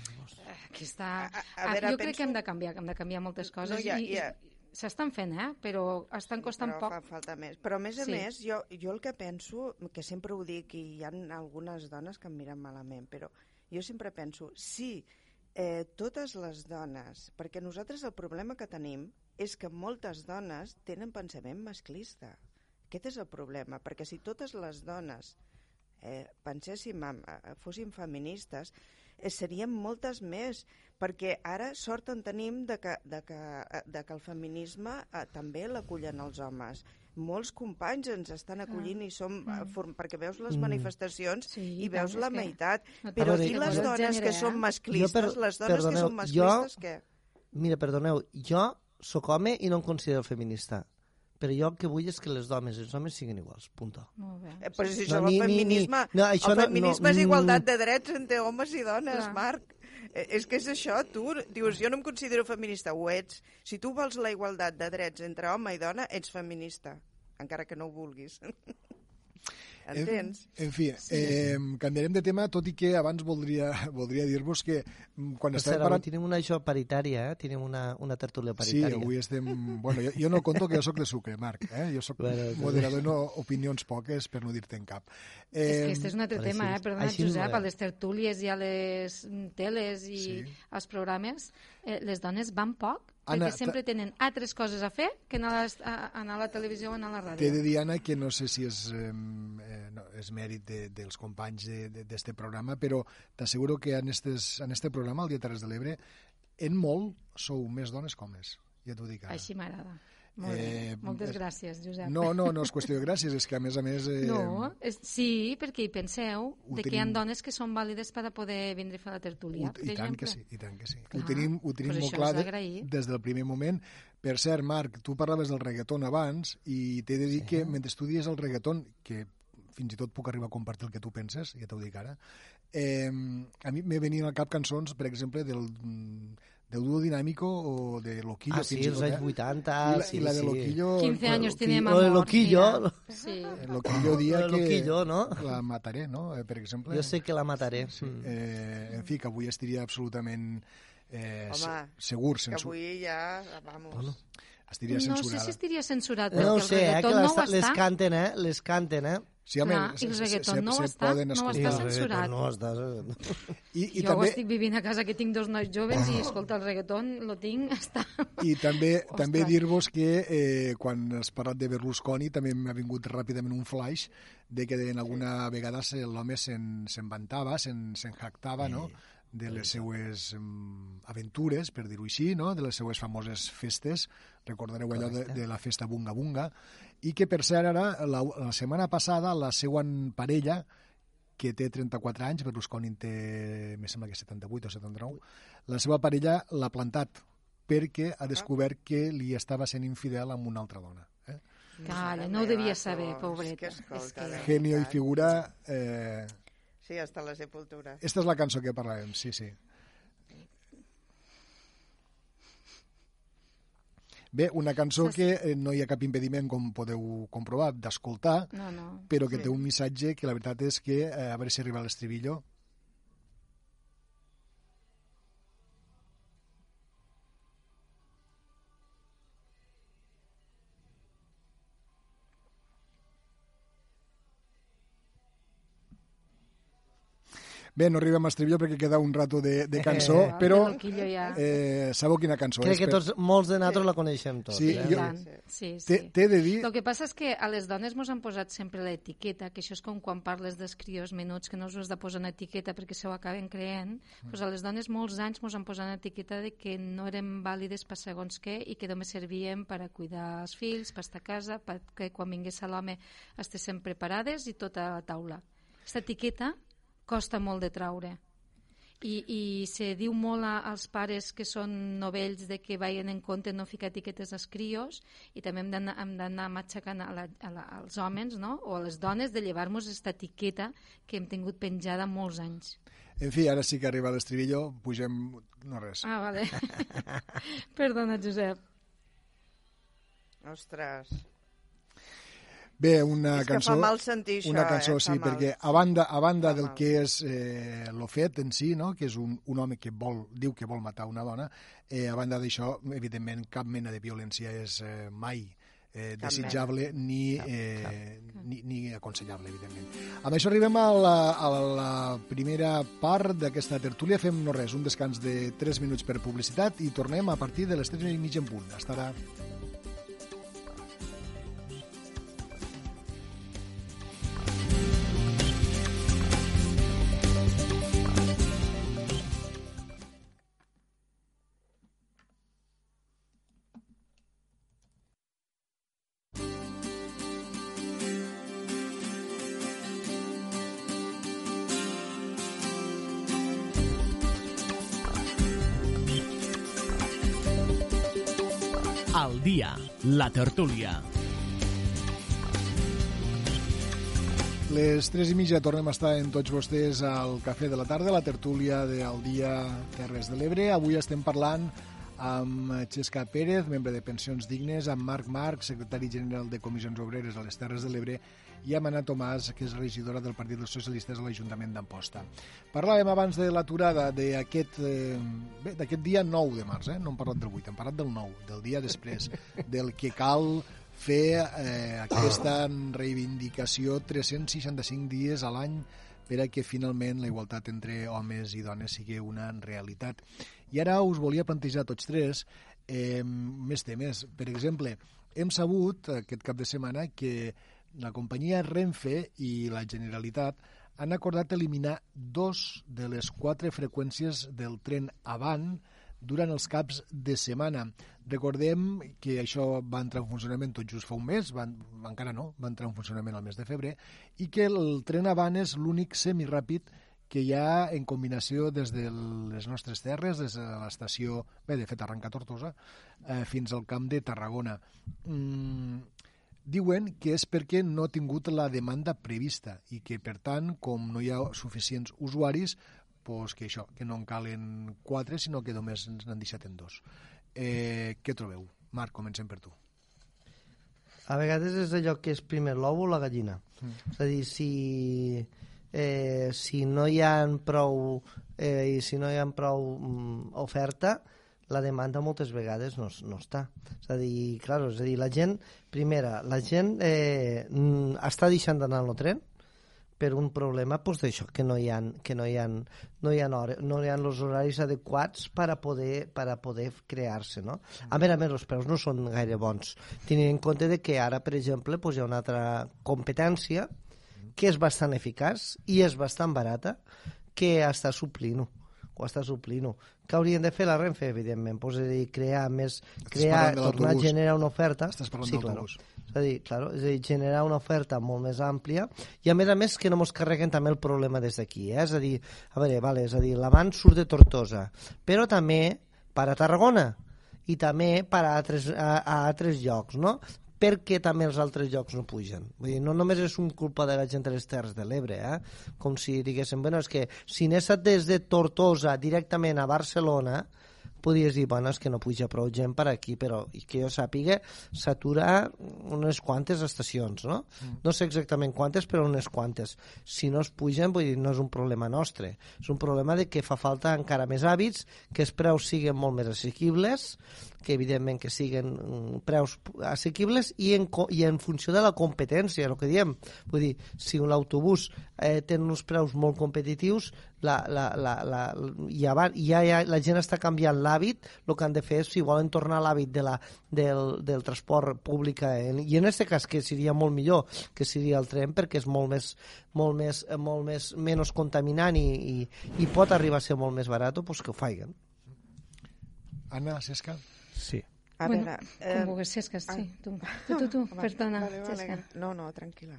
[SPEAKER 5] aquí està... A, a, a veure, jo penso... crec que hem de canviar, que hem de canviar moltes coses. No, ja, i, ja. S'estan fent, eh? Però estan costant
[SPEAKER 4] però
[SPEAKER 5] poc.
[SPEAKER 4] Fa falta més. Però, a més a sí. més, jo, jo el que penso, que sempre ho dic, i hi ha algunes dones que em miren malament, però jo sempre penso, si eh, totes les dones, perquè nosaltres el problema que tenim és que moltes dones tenen pensament masclista. Aquest és el problema, perquè si totes les dones eh, penséssim, eh, fóssim feministes, eh, seríem moltes més, perquè ara sort en tenim de que, de que, eh, de que el feminisme eh, també l'acullen els homes. Molts companys ens estan acollint ah. i som... Eh, mm. For, perquè veus les mm. manifestacions sí, i veus la meitat. No Però i les dones que són masclistes? Per, les dones perdoneu, que són masclistes, jo, què?
[SPEAKER 3] Mira, perdoneu, jo sóc home i no em considero feminista però jo el que vull és que les dones i els homes siguin iguals, punto.
[SPEAKER 4] Molt bé. Eh, però si això no, el feminisme, ni, ni. No, això el feminisme no, no, és igualtat de drets entre homes i dones, clar. Marc. Eh, és que és això, tu dius, jo no em considero feminista, ho ets. Si tu vols la igualtat de drets entre home i dona, ets feminista, encara que no ho vulguis. Entens?
[SPEAKER 2] En, en fi, eh, canviarem de tema, tot i que abans voldria, voldria dir-vos que mm, quan
[SPEAKER 3] Per
[SPEAKER 2] estàvem parlant...
[SPEAKER 3] tenim una això paritària, eh? Tenim una, una tertúlia
[SPEAKER 2] Sí,
[SPEAKER 3] paritària.
[SPEAKER 2] avui estem... Bueno, jo, jo no conto que jo sóc de sucre, Marc. Eh? Jo sóc
[SPEAKER 3] Bueno,
[SPEAKER 2] moderador, no opinions poques, per no dir-te en cap.
[SPEAKER 5] És que este és un altre tema, eh? Perdona,
[SPEAKER 3] així
[SPEAKER 5] Josep, a les tertúlies i a les mm, teles i
[SPEAKER 2] Sí.
[SPEAKER 5] als programes, eh, les dones van poc,
[SPEAKER 2] Anna,
[SPEAKER 5] perquè sempre tenen altres coses a fer que anar a, les- a, a anar a la televisió o anar a la
[SPEAKER 2] T'he de
[SPEAKER 5] ràdio.
[SPEAKER 2] dir, Anna, que no sé si és, eh, no, és mèrit de, dels companys d'este programa, però t'asseguro que en, estes, en este programa, el Dia Terres de l'Ebre, en molt sou més dones que homes. Ja t'ho dic ara.
[SPEAKER 5] Així m'agrada. Molt bé.
[SPEAKER 2] Eh,
[SPEAKER 5] Moltes
[SPEAKER 2] és-
[SPEAKER 5] gràcies, Josep.
[SPEAKER 2] No, no, no és qüestió de gràcies, és que a més a més... Eh,
[SPEAKER 5] No, és, sí, perquè hi penseu de que hi ha
[SPEAKER 2] tenim-
[SPEAKER 5] dones que són vàlides per a poder vindre a fer la tertúlia,
[SPEAKER 2] Ho, I tant
[SPEAKER 5] exemple.
[SPEAKER 2] que sí, i tant que sí.
[SPEAKER 5] Clar,
[SPEAKER 2] ho tenim, ho tenim molt clar de, des del primer moment. Per cert, Marc, tu parlaves del reggaeton abans i t'he de dir sí. que mentre estudies el reggaeton, que fins i tot puc arribar a compartir el que tu penses, ja t'ho dic ara, eh, a mi me venien al cap cançons, per exemple, del, del Duo Dinámico o de Loquillo.
[SPEAKER 3] Ah, sí, els
[SPEAKER 2] tot,
[SPEAKER 3] anys
[SPEAKER 2] eh?
[SPEAKER 3] 80,
[SPEAKER 2] I la,
[SPEAKER 3] sí,
[SPEAKER 2] i la de
[SPEAKER 3] sí.
[SPEAKER 2] Loquillo...
[SPEAKER 5] 15 años
[SPEAKER 2] Loquillo-
[SPEAKER 5] tiene
[SPEAKER 3] Lo
[SPEAKER 5] amor.
[SPEAKER 3] de Loquillo,
[SPEAKER 5] mira. Sí.
[SPEAKER 2] Loquillo dia
[SPEAKER 3] Lo de
[SPEAKER 2] que
[SPEAKER 3] Loquillo, no?
[SPEAKER 2] la mataré, no? Eh, per exemple.
[SPEAKER 3] Jo sé que la mataré. Sí.
[SPEAKER 2] Eh, en fi, que avui estaria absolutament eh,
[SPEAKER 4] Home,
[SPEAKER 2] segur,
[SPEAKER 4] Que
[SPEAKER 2] sensu...
[SPEAKER 4] avui ja, vamos...
[SPEAKER 2] Bueno, estaria
[SPEAKER 5] No sé
[SPEAKER 2] censurada.
[SPEAKER 5] si estaria censurat,
[SPEAKER 3] No
[SPEAKER 5] perquè
[SPEAKER 3] ho
[SPEAKER 5] el
[SPEAKER 3] sé, eh, que
[SPEAKER 5] reggaeton no
[SPEAKER 3] les, canten, eh? Les canten, eh?
[SPEAKER 2] Sí, home,
[SPEAKER 5] Clar, i el
[SPEAKER 2] se- se-
[SPEAKER 5] reggaeton
[SPEAKER 2] se-
[SPEAKER 5] no ho
[SPEAKER 2] se
[SPEAKER 5] està, no ho està censurat.
[SPEAKER 3] No, està...
[SPEAKER 2] I, i,
[SPEAKER 5] jo ho
[SPEAKER 2] també,
[SPEAKER 5] estic vivint a casa, que tinc dos nois joves i, escolta, el reggaeton lo tinc, està...
[SPEAKER 2] i també,
[SPEAKER 5] Ostres.
[SPEAKER 2] també dir-vos que eh, quan has parlat de Berlusconi també m'ha vingut ràpidament un flash de que en alguna vegada se- l'home se'n se'n vantava, se'n se'n jactava, no?, de les seues mm, aventures, per dir-ho així, no? de les seues famoses festes, recordareu allò de, de la festa Bunga Bunga, i que, per cert, ara, la, la setmana passada, la seua parella, que té 34 anys, Berlusconi en té, me sembla que 78 o 79, la seva parella l'ha plantat perquè ha descobert que li estava sent infidel amb una altra dona. Eh?
[SPEAKER 5] Calla, no ho devia saber, pobreta.
[SPEAKER 4] És que escolta,
[SPEAKER 5] És que-
[SPEAKER 4] de
[SPEAKER 2] Genio i figura... Eh,
[SPEAKER 4] Sí, hasta la sepultura.
[SPEAKER 2] esta és la cançó que parlàvem, sí, sí. Bé, una cançó que eh, no hi ha cap impediment, com podeu comprovar, d'escoltar,
[SPEAKER 5] No, no.
[SPEAKER 2] però que té un missatge que la veritat és que, eh, a veure si arriba a l'estribillo, Bé, no arribem a estribillo perquè queda un rato de, de cançó,
[SPEAKER 3] Eh,
[SPEAKER 2] però
[SPEAKER 5] ja.
[SPEAKER 2] eh, sabeu quina cançó
[SPEAKER 3] Crec
[SPEAKER 2] és?
[SPEAKER 3] que tots, molts de nosaltres la coneixem tots.
[SPEAKER 2] Sí,
[SPEAKER 3] eh?
[SPEAKER 2] jo-.
[SPEAKER 5] Sí, sí.
[SPEAKER 2] t'he de dir...
[SPEAKER 5] El que passa és que a les dones mos han posat sempre l'etiqueta, que això és com quan parles dels crios menuts, que no us has de posar una etiqueta perquè se ho acaben creent, mm. pues a les dones molts anys mos han posat una etiqueta de que no érem vàlides per segons què i que només servíem per a cuidar els fills, per estar a casa, perquè quan vingués l'home estiguessin preparades i tota la taula. Aquesta etiqueta costa molt de traure. I, i se diu molt a, als pares que són novells de que vagin en compte no ficar etiquetes als crios i també hem d'anar hem d'anar matxacant a la, a la, als homes no? o a les dones de llevar-nos aquesta etiqueta que hem tingut penjada molts anys.
[SPEAKER 2] En fi, ara sí que arriba l'estribillo, pugem... No res.
[SPEAKER 5] Ah, vale. Perdona, Josep.
[SPEAKER 4] Ostres.
[SPEAKER 2] Bé, una
[SPEAKER 4] És que
[SPEAKER 2] cançó...
[SPEAKER 4] fa mal sentir això,
[SPEAKER 2] una cançó,
[SPEAKER 4] eh? Fa
[SPEAKER 2] sí,
[SPEAKER 4] mal.
[SPEAKER 2] perquè a banda, a banda
[SPEAKER 4] Fa
[SPEAKER 2] del
[SPEAKER 4] mal.
[SPEAKER 2] que és eh, lo fet en si, no? que és un, un home que vol, diu que vol matar una dona, eh, a banda d'això, evidentment, cap mena de violència és eh, mai eh, desitjable ni, eh, ni, ni aconsellable, evidentment. Amb això arribem a la, a la primera part d'aquesta tertúlia. Fem no res, un descans de 3 minuts per publicitat i tornem a partir de les 3 i mitja en punt. Estarà...
[SPEAKER 1] Al dia, la tertúlia.
[SPEAKER 2] Les 3 i mitja tornem a estar en tots vostès al Cafè de la Tarda, la tertúlia del dia Terres de l'Ebre. Avui estem parlant amb Xesca Pérez, membre de Pensions Dignes, amb Marc Marc, secretari general de Comissions Obreres a les Terres de l'Ebre, i amb Anna Tomàs, que és regidora del Partit dels Socialistes a l'Ajuntament d'Amposta. Parlàvem abans de l'aturada d'aquest eh, dia 9 de març, eh? no hem parlat del 8, hem parlat del 9, del dia després, del que cal fer eh, aquesta reivindicació 365 dies a l'any per a que finalment la igualtat entre homes i dones sigui una realitat. I ara us volia plantejar tots tres eh, més temes. Per exemple, hem sabut aquest cap de setmana que la companyia Renfe i la Generalitat han acordat eliminar dos de les quatre freqüències del tren Avant durant els caps de setmana. Recordem que això va entrar en funcionament tot just fa un mes, va, encara no, va entrar en funcionament al mes de febrer, i que el tren Avant és l'únic semiràpid que hi ha en combinació des de les nostres terres, des de l'estació, bé, de fet arranca Tortosa, eh, fins al camp de Tarragona. Mm, diuen que és perquè no ha tingut la demanda prevista i que, per tant, com no hi ha suficients usuaris, pues que això, que no en calen quatre, sinó que només ens n'han deixat en dos. Eh, què trobeu? Marc, comencem per tu.
[SPEAKER 3] A vegades és allò que és primer l'ou o la gallina. Mm. És a dir, si eh, si no hi ha prou eh, i si no hi ha prou mm, oferta, la demanda moltes vegades no, no està. És a dir, clar, és a dir, la gent, primera, la gent eh, mm, està deixant d'anar al tren per un problema pues, d'això, que no hi ha, que no hi ha, no hi ha, hora, no hi ha els horaris adequats per a poder, per a poder crear-se. No? A més a més, els preus no són gaire bons. Tenint en compte de que ara, per exemple, pues, hi ha una altra competència que és bastant eficaç i és bastant barata, que està suplint-ho o està suplint-ho. Què haurien de fer la Renfe, evidentment? Pues, és a dir, crear més... crear, tornar a generar una oferta...
[SPEAKER 2] Estàs parlant sí,
[SPEAKER 3] claro. És a dir, claro, és a dir, generar una oferta molt més àmplia i a més a més que no mos carreguen també el problema des d'aquí, eh? és a dir, a veure, vale, és a dir, l'avant surt de Tortosa, però també per a Tarragona i també per a altres, a, a altres llocs, no? Perquè també els altres llocs no pugen. Vull dir, no només és un culpa de la gent de les Terres de l'Ebre, eh? com si diguéssim, bueno, és que si anés des de Tortosa directament a Barcelona, podries dir, bueno, és que no puja prou gent per aquí, però i que jo sàpiga, s'atura unes quantes estacions, no? Mm. No sé exactament quantes, però unes quantes. Si no es pugen, vull dir, no és un problema nostre. És un problema de que fa falta encara més hàbits, que els preus siguin molt més assequibles, que evidentment que siguin mm, preus assequibles i en, i en funció de la competència, el que diem. Vull dir, si l'autobús eh, té uns preus molt competitius, la, la, la, la, ja, va, ja, ja la gent està canviant l'hàbit, el que han de fer és, si volen tornar a l'hàbit de la, del, del transport públic, eh, i en aquest cas que seria molt millor que seria el tren, perquè és molt més, molt més, molt més menys contaminant i, i, i pot arribar a ser molt més barat, doncs que ho faiguen.
[SPEAKER 2] Anna, Cesca?
[SPEAKER 3] Sí.
[SPEAKER 5] A bueno, veure... Eh, com vulguis, Cesca, sí. Ah, tu, tu, tu, tu no, perdona, vale, vale, Cesca.
[SPEAKER 4] No, no, tranquil·la.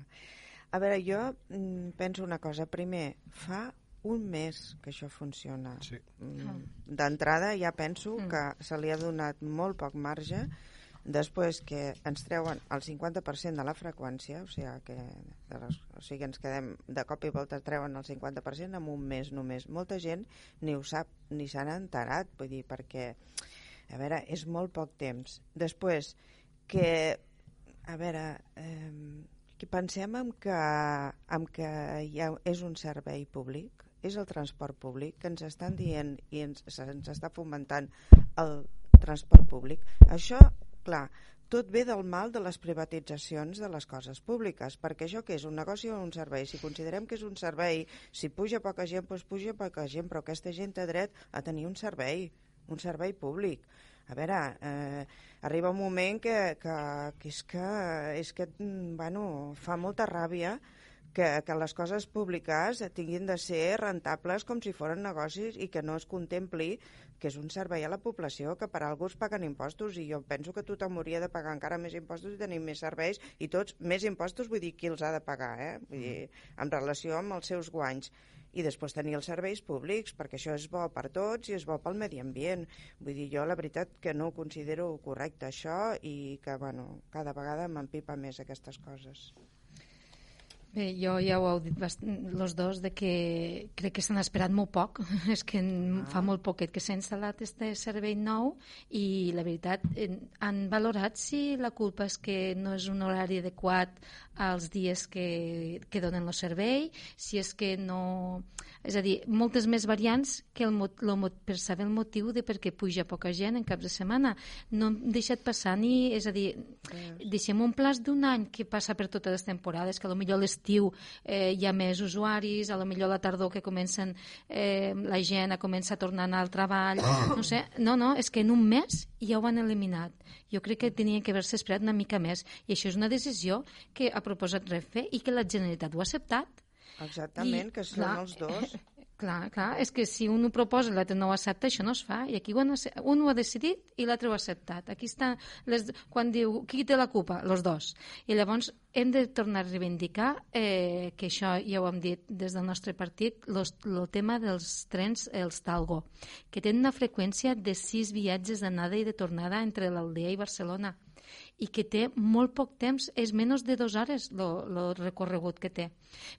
[SPEAKER 4] A veure, jo mm, penso una cosa. Primer, fa un mes que això funciona.
[SPEAKER 2] Sí.
[SPEAKER 4] Mm, ah. D'entrada ja penso mm. que se li ha donat molt poc marge després que ens treuen el 50% de la freqüència, o sigui, que de les, o sigui, ens quedem de cop i volta treuen el 50% en un mes només. Molta gent ni ho sap ni s'han enterat, vull dir, perquè a veure, és molt poc temps. Després, que, a veure, eh, que pensem en que, en que hi ha, és un servei públic, és el transport públic, que ens estan dient i ens, ens està fomentant el transport públic. Això, clar, tot ve del mal de les privatitzacions de les coses públiques, perquè això que és un negoci o un servei? Si considerem que és un servei, si puja poca gent, doncs puja poca gent, però aquesta gent té dret a tenir un servei un servei públic. A veure, eh, arriba un moment que, que, que és que, és que mm, bueno, fa molta ràbia que, que les coses públiques tinguin de ser rentables com si foren negocis i que no es contempli que és un servei a la població, que per algú es paguen impostos i jo penso que tothom hauria de pagar encara més impostos i tenir més serveis i tots més impostos, vull dir, qui els ha de pagar, eh? Vull dir, en relació amb els seus guanys i després tenir els serveis públics, perquè això és bo per tots i és bo pel medi ambient. Vull dir, jo la veritat que no considero correcte això i que, bueno, cada vegada m'empipa més aquestes coses.
[SPEAKER 5] Bé, jo ja ho heu dit els dos, de que crec que s'han esperat molt poc. És que ah. fa molt poquet que s'ha instal·lat este servei nou i la veritat han valorat si la culpa és que no és un horari adequat als dies que, que donen el servei, si és que no... És a dir, moltes més variants que el, el, per saber el motiu de per què puja poca gent en caps de setmana. No hem deixat passar ni... És a dir, deixem un plaç d'un any que passa per totes les temporades, que potser a l'estiu eh, hi ha més usuaris, a lo millor a la tardor que comencen eh, la gent a començar a tornar al treball, ah. no sé, no, no, és que en un mes ja ho han eliminat. Jo crec que tenien que haver-se esperat una mica més i això és una decisió que ha proposat Renfe i que la Generalitat ho ha acceptat.
[SPEAKER 4] Exactament, I, que són clar, els dos.
[SPEAKER 5] Clar, clar, és que si un ho proposa i l'altre no ho accepta, això no es fa. I aquí un, un ho ha decidit i l'altre ho ha acceptat. Aquí està, les, quan diu, qui té la culpa? Los dos. I llavors hem de tornar a reivindicar eh, que això ja ho hem dit des del nostre partit, el tema dels trens, els Talgo, que tenen una freqüència de sis viatges d'anada i de tornada entre l'Aldea i Barcelona i que té molt poc temps, és menys de dues hores el recorregut que té.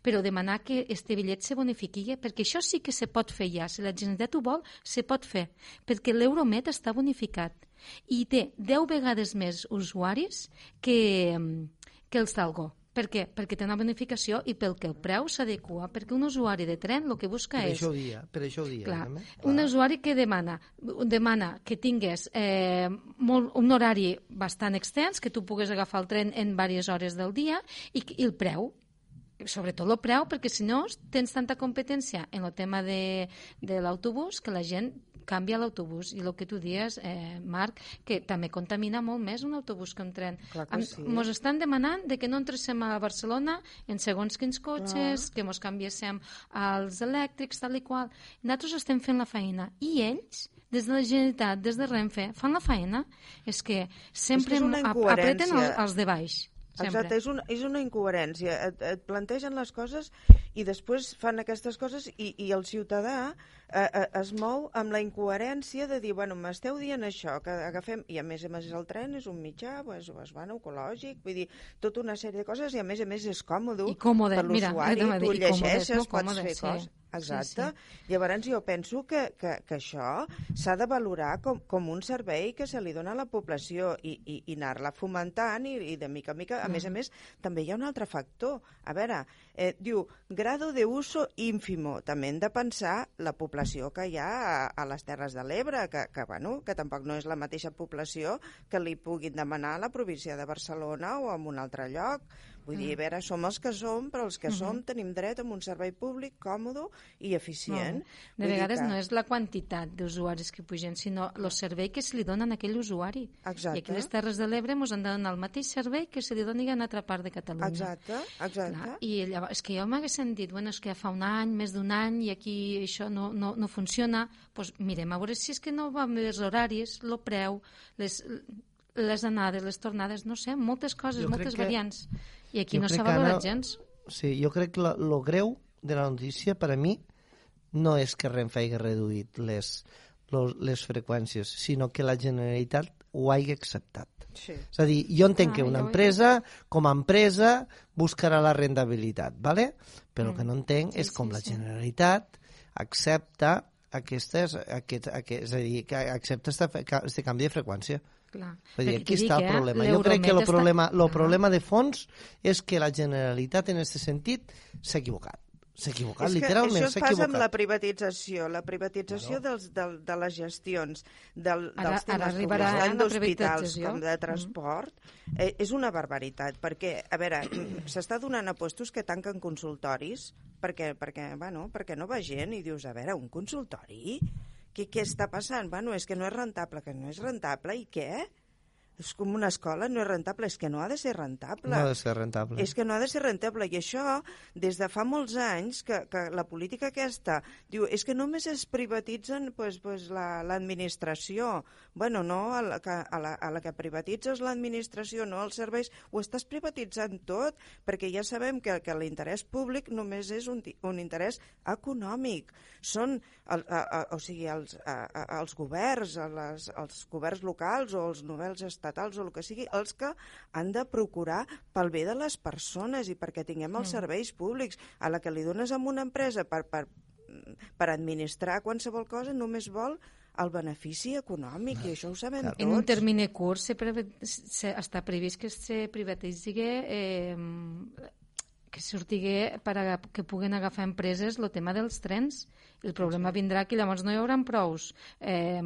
[SPEAKER 5] Però demanar que este bitllet se bonifiqui, perquè això sí que se pot fer ja, si la Generalitat ho vol, se pot fer, perquè l'Euromet està bonificat i té 10 vegades més usuaris que, que els d'Algo. Per què? Perquè té una bonificació i pel que el preu s'adequa, perquè un usuari de tren el que busca
[SPEAKER 3] per
[SPEAKER 5] és...
[SPEAKER 3] Això dia, per això dia.
[SPEAKER 5] Clar, eh? un usuari que demana, demana que tingués eh, molt, un horari bastant extens, que tu pugues agafar el tren en diverses hores del dia i, i el preu, sobretot el preu, perquè si no tens tanta competència en el tema de, de l'autobús que la gent canvia l'autobús. I el que tu dies, eh, Marc, que també contamina molt més un autobús que un tren.
[SPEAKER 4] que sí.
[SPEAKER 5] Mos estan demanant de que no entréssim a Barcelona en segons quins cotxes, Clar. que mos canviéssim als elèctrics, tal i qual. Nosaltres estem fent la feina. I ells des de la Generalitat, des de Renfe, fan la feina. És que sempre és que apreten els de baix. Sempre.
[SPEAKER 4] Exacte, és una, és una incoherència. Et, et plantegen les coses i després fan aquestes coses i, i el ciutadà eh, eh, es mou amb la incoherència de dir, bueno, m'esteu dient això, que agafem... I a més a més el tren és un mitjà, pues, pues, bueno, ecològic, vull dir, tota una sèrie de coses i a més a més és còmode,
[SPEAKER 5] I còmode.
[SPEAKER 4] per l'usuari, tu llegeixes, pots
[SPEAKER 5] còmode,
[SPEAKER 4] fer
[SPEAKER 5] sí.
[SPEAKER 4] coses Exacte. Sí, sí. Llavors jo penso que, que, que això s'ha de valorar com, com un servei que se li dona a la població i, i, i anar-la fomentant i, i de mica en mica. A mm. més a més, també hi ha un altre factor. A veure, eh, diu, grado de uso ínfimo. També hem de pensar la població que hi ha a, a les Terres de l'Ebre, que, que, bueno, que tampoc no és la mateixa població que li puguin demanar a la província de Barcelona o en un altre lloc. Vull mm. dir, a veure, som els que som, però els que mm -hmm. som tenim dret a un servei públic còmode i eficient.
[SPEAKER 5] De Vull vegades que... no és la quantitat d'usuaris que pugen, sinó el servei que se li dona a aquell usuari.
[SPEAKER 4] Exacte.
[SPEAKER 5] I aquí les Terres de l'Ebre ens han de donar el mateix servei que se li doni a una altra part de Catalunya.
[SPEAKER 4] Exacte, exacte. Clar,
[SPEAKER 5] I llavors, és que jo m'hagués dit, bueno, és que ja fa un any, més d'un any, i aquí això no, no, no funciona, doncs pues mirem a veure si és que no va amb els horaris, el preu, les, les anades, les tornades, no sé, moltes coses, jo moltes variants. Que i aquí jo no s'ha valorat gens.
[SPEAKER 3] Sí, jo crec que el greu de la notícia per a mi no és que Renfe hagi reduït les, los, les freqüències, sinó que la Generalitat ho hagi acceptat. Sí. És a dir, jo entenc ah, que una empresa, com a empresa, buscarà la rendabilitat, ¿vale? però mm. el que no entenc sí, és com sí, la Generalitat accepta aquestes, aquest, aquest, és a dir, que accepta aquest canvi de freqüència. Clar. Vull dir, aquí està el eh, problema. Jo crec que el problema, el problema de fons és que la Generalitat en aquest sentit s'ha equivocat. S'ha equivocat, literalment
[SPEAKER 4] s'ha equivocat. Això passa amb la privatització, la privatització bueno. dels, de, de les gestions del,
[SPEAKER 5] ara,
[SPEAKER 4] dels temes
[SPEAKER 5] ara públics,
[SPEAKER 4] tant d'hospitals com de mm. transport, mm. eh, és una barbaritat, perquè, a veure, s'està donant a postos que tanquen consultoris, perquè, perquè, bueno, perquè no va gent, i dius, a veure, un consultori? Què, què està passant? Bueno, és que no és rentable, que no és rentable, i què? És com una escola, no és rentable, és que no ha de ser rentable.
[SPEAKER 3] No ha de ser rentable.
[SPEAKER 4] És que no ha de ser rentable, i això des de fa molts anys que, que la política aquesta diu, és que només es privatitzen pues, pues, l'administració. La, bueno, no, a la, que, a, la, a la que privatitzes l'administració, no els serveis, ho estàs privatitzant tot, perquè ja sabem que, que l'interès públic només és un, un interès econòmic. Són, el, a, a, o sigui, els, a, a, els governs, a les, els governs locals o els novells estats estatals o el que sigui, els que han de procurar pel bé de les persones i perquè tinguem els serveis públics. A la que li dones a una empresa per, per, per administrar qualsevol cosa només vol el benefici econòmic, i això ho sabem tots.
[SPEAKER 5] En un termini curt se se, està previst que se privatitzi eh, que sortigué per a que puguen agafar empreses el tema dels trens. El problema vindrà que llavors no hi haurà prous eh,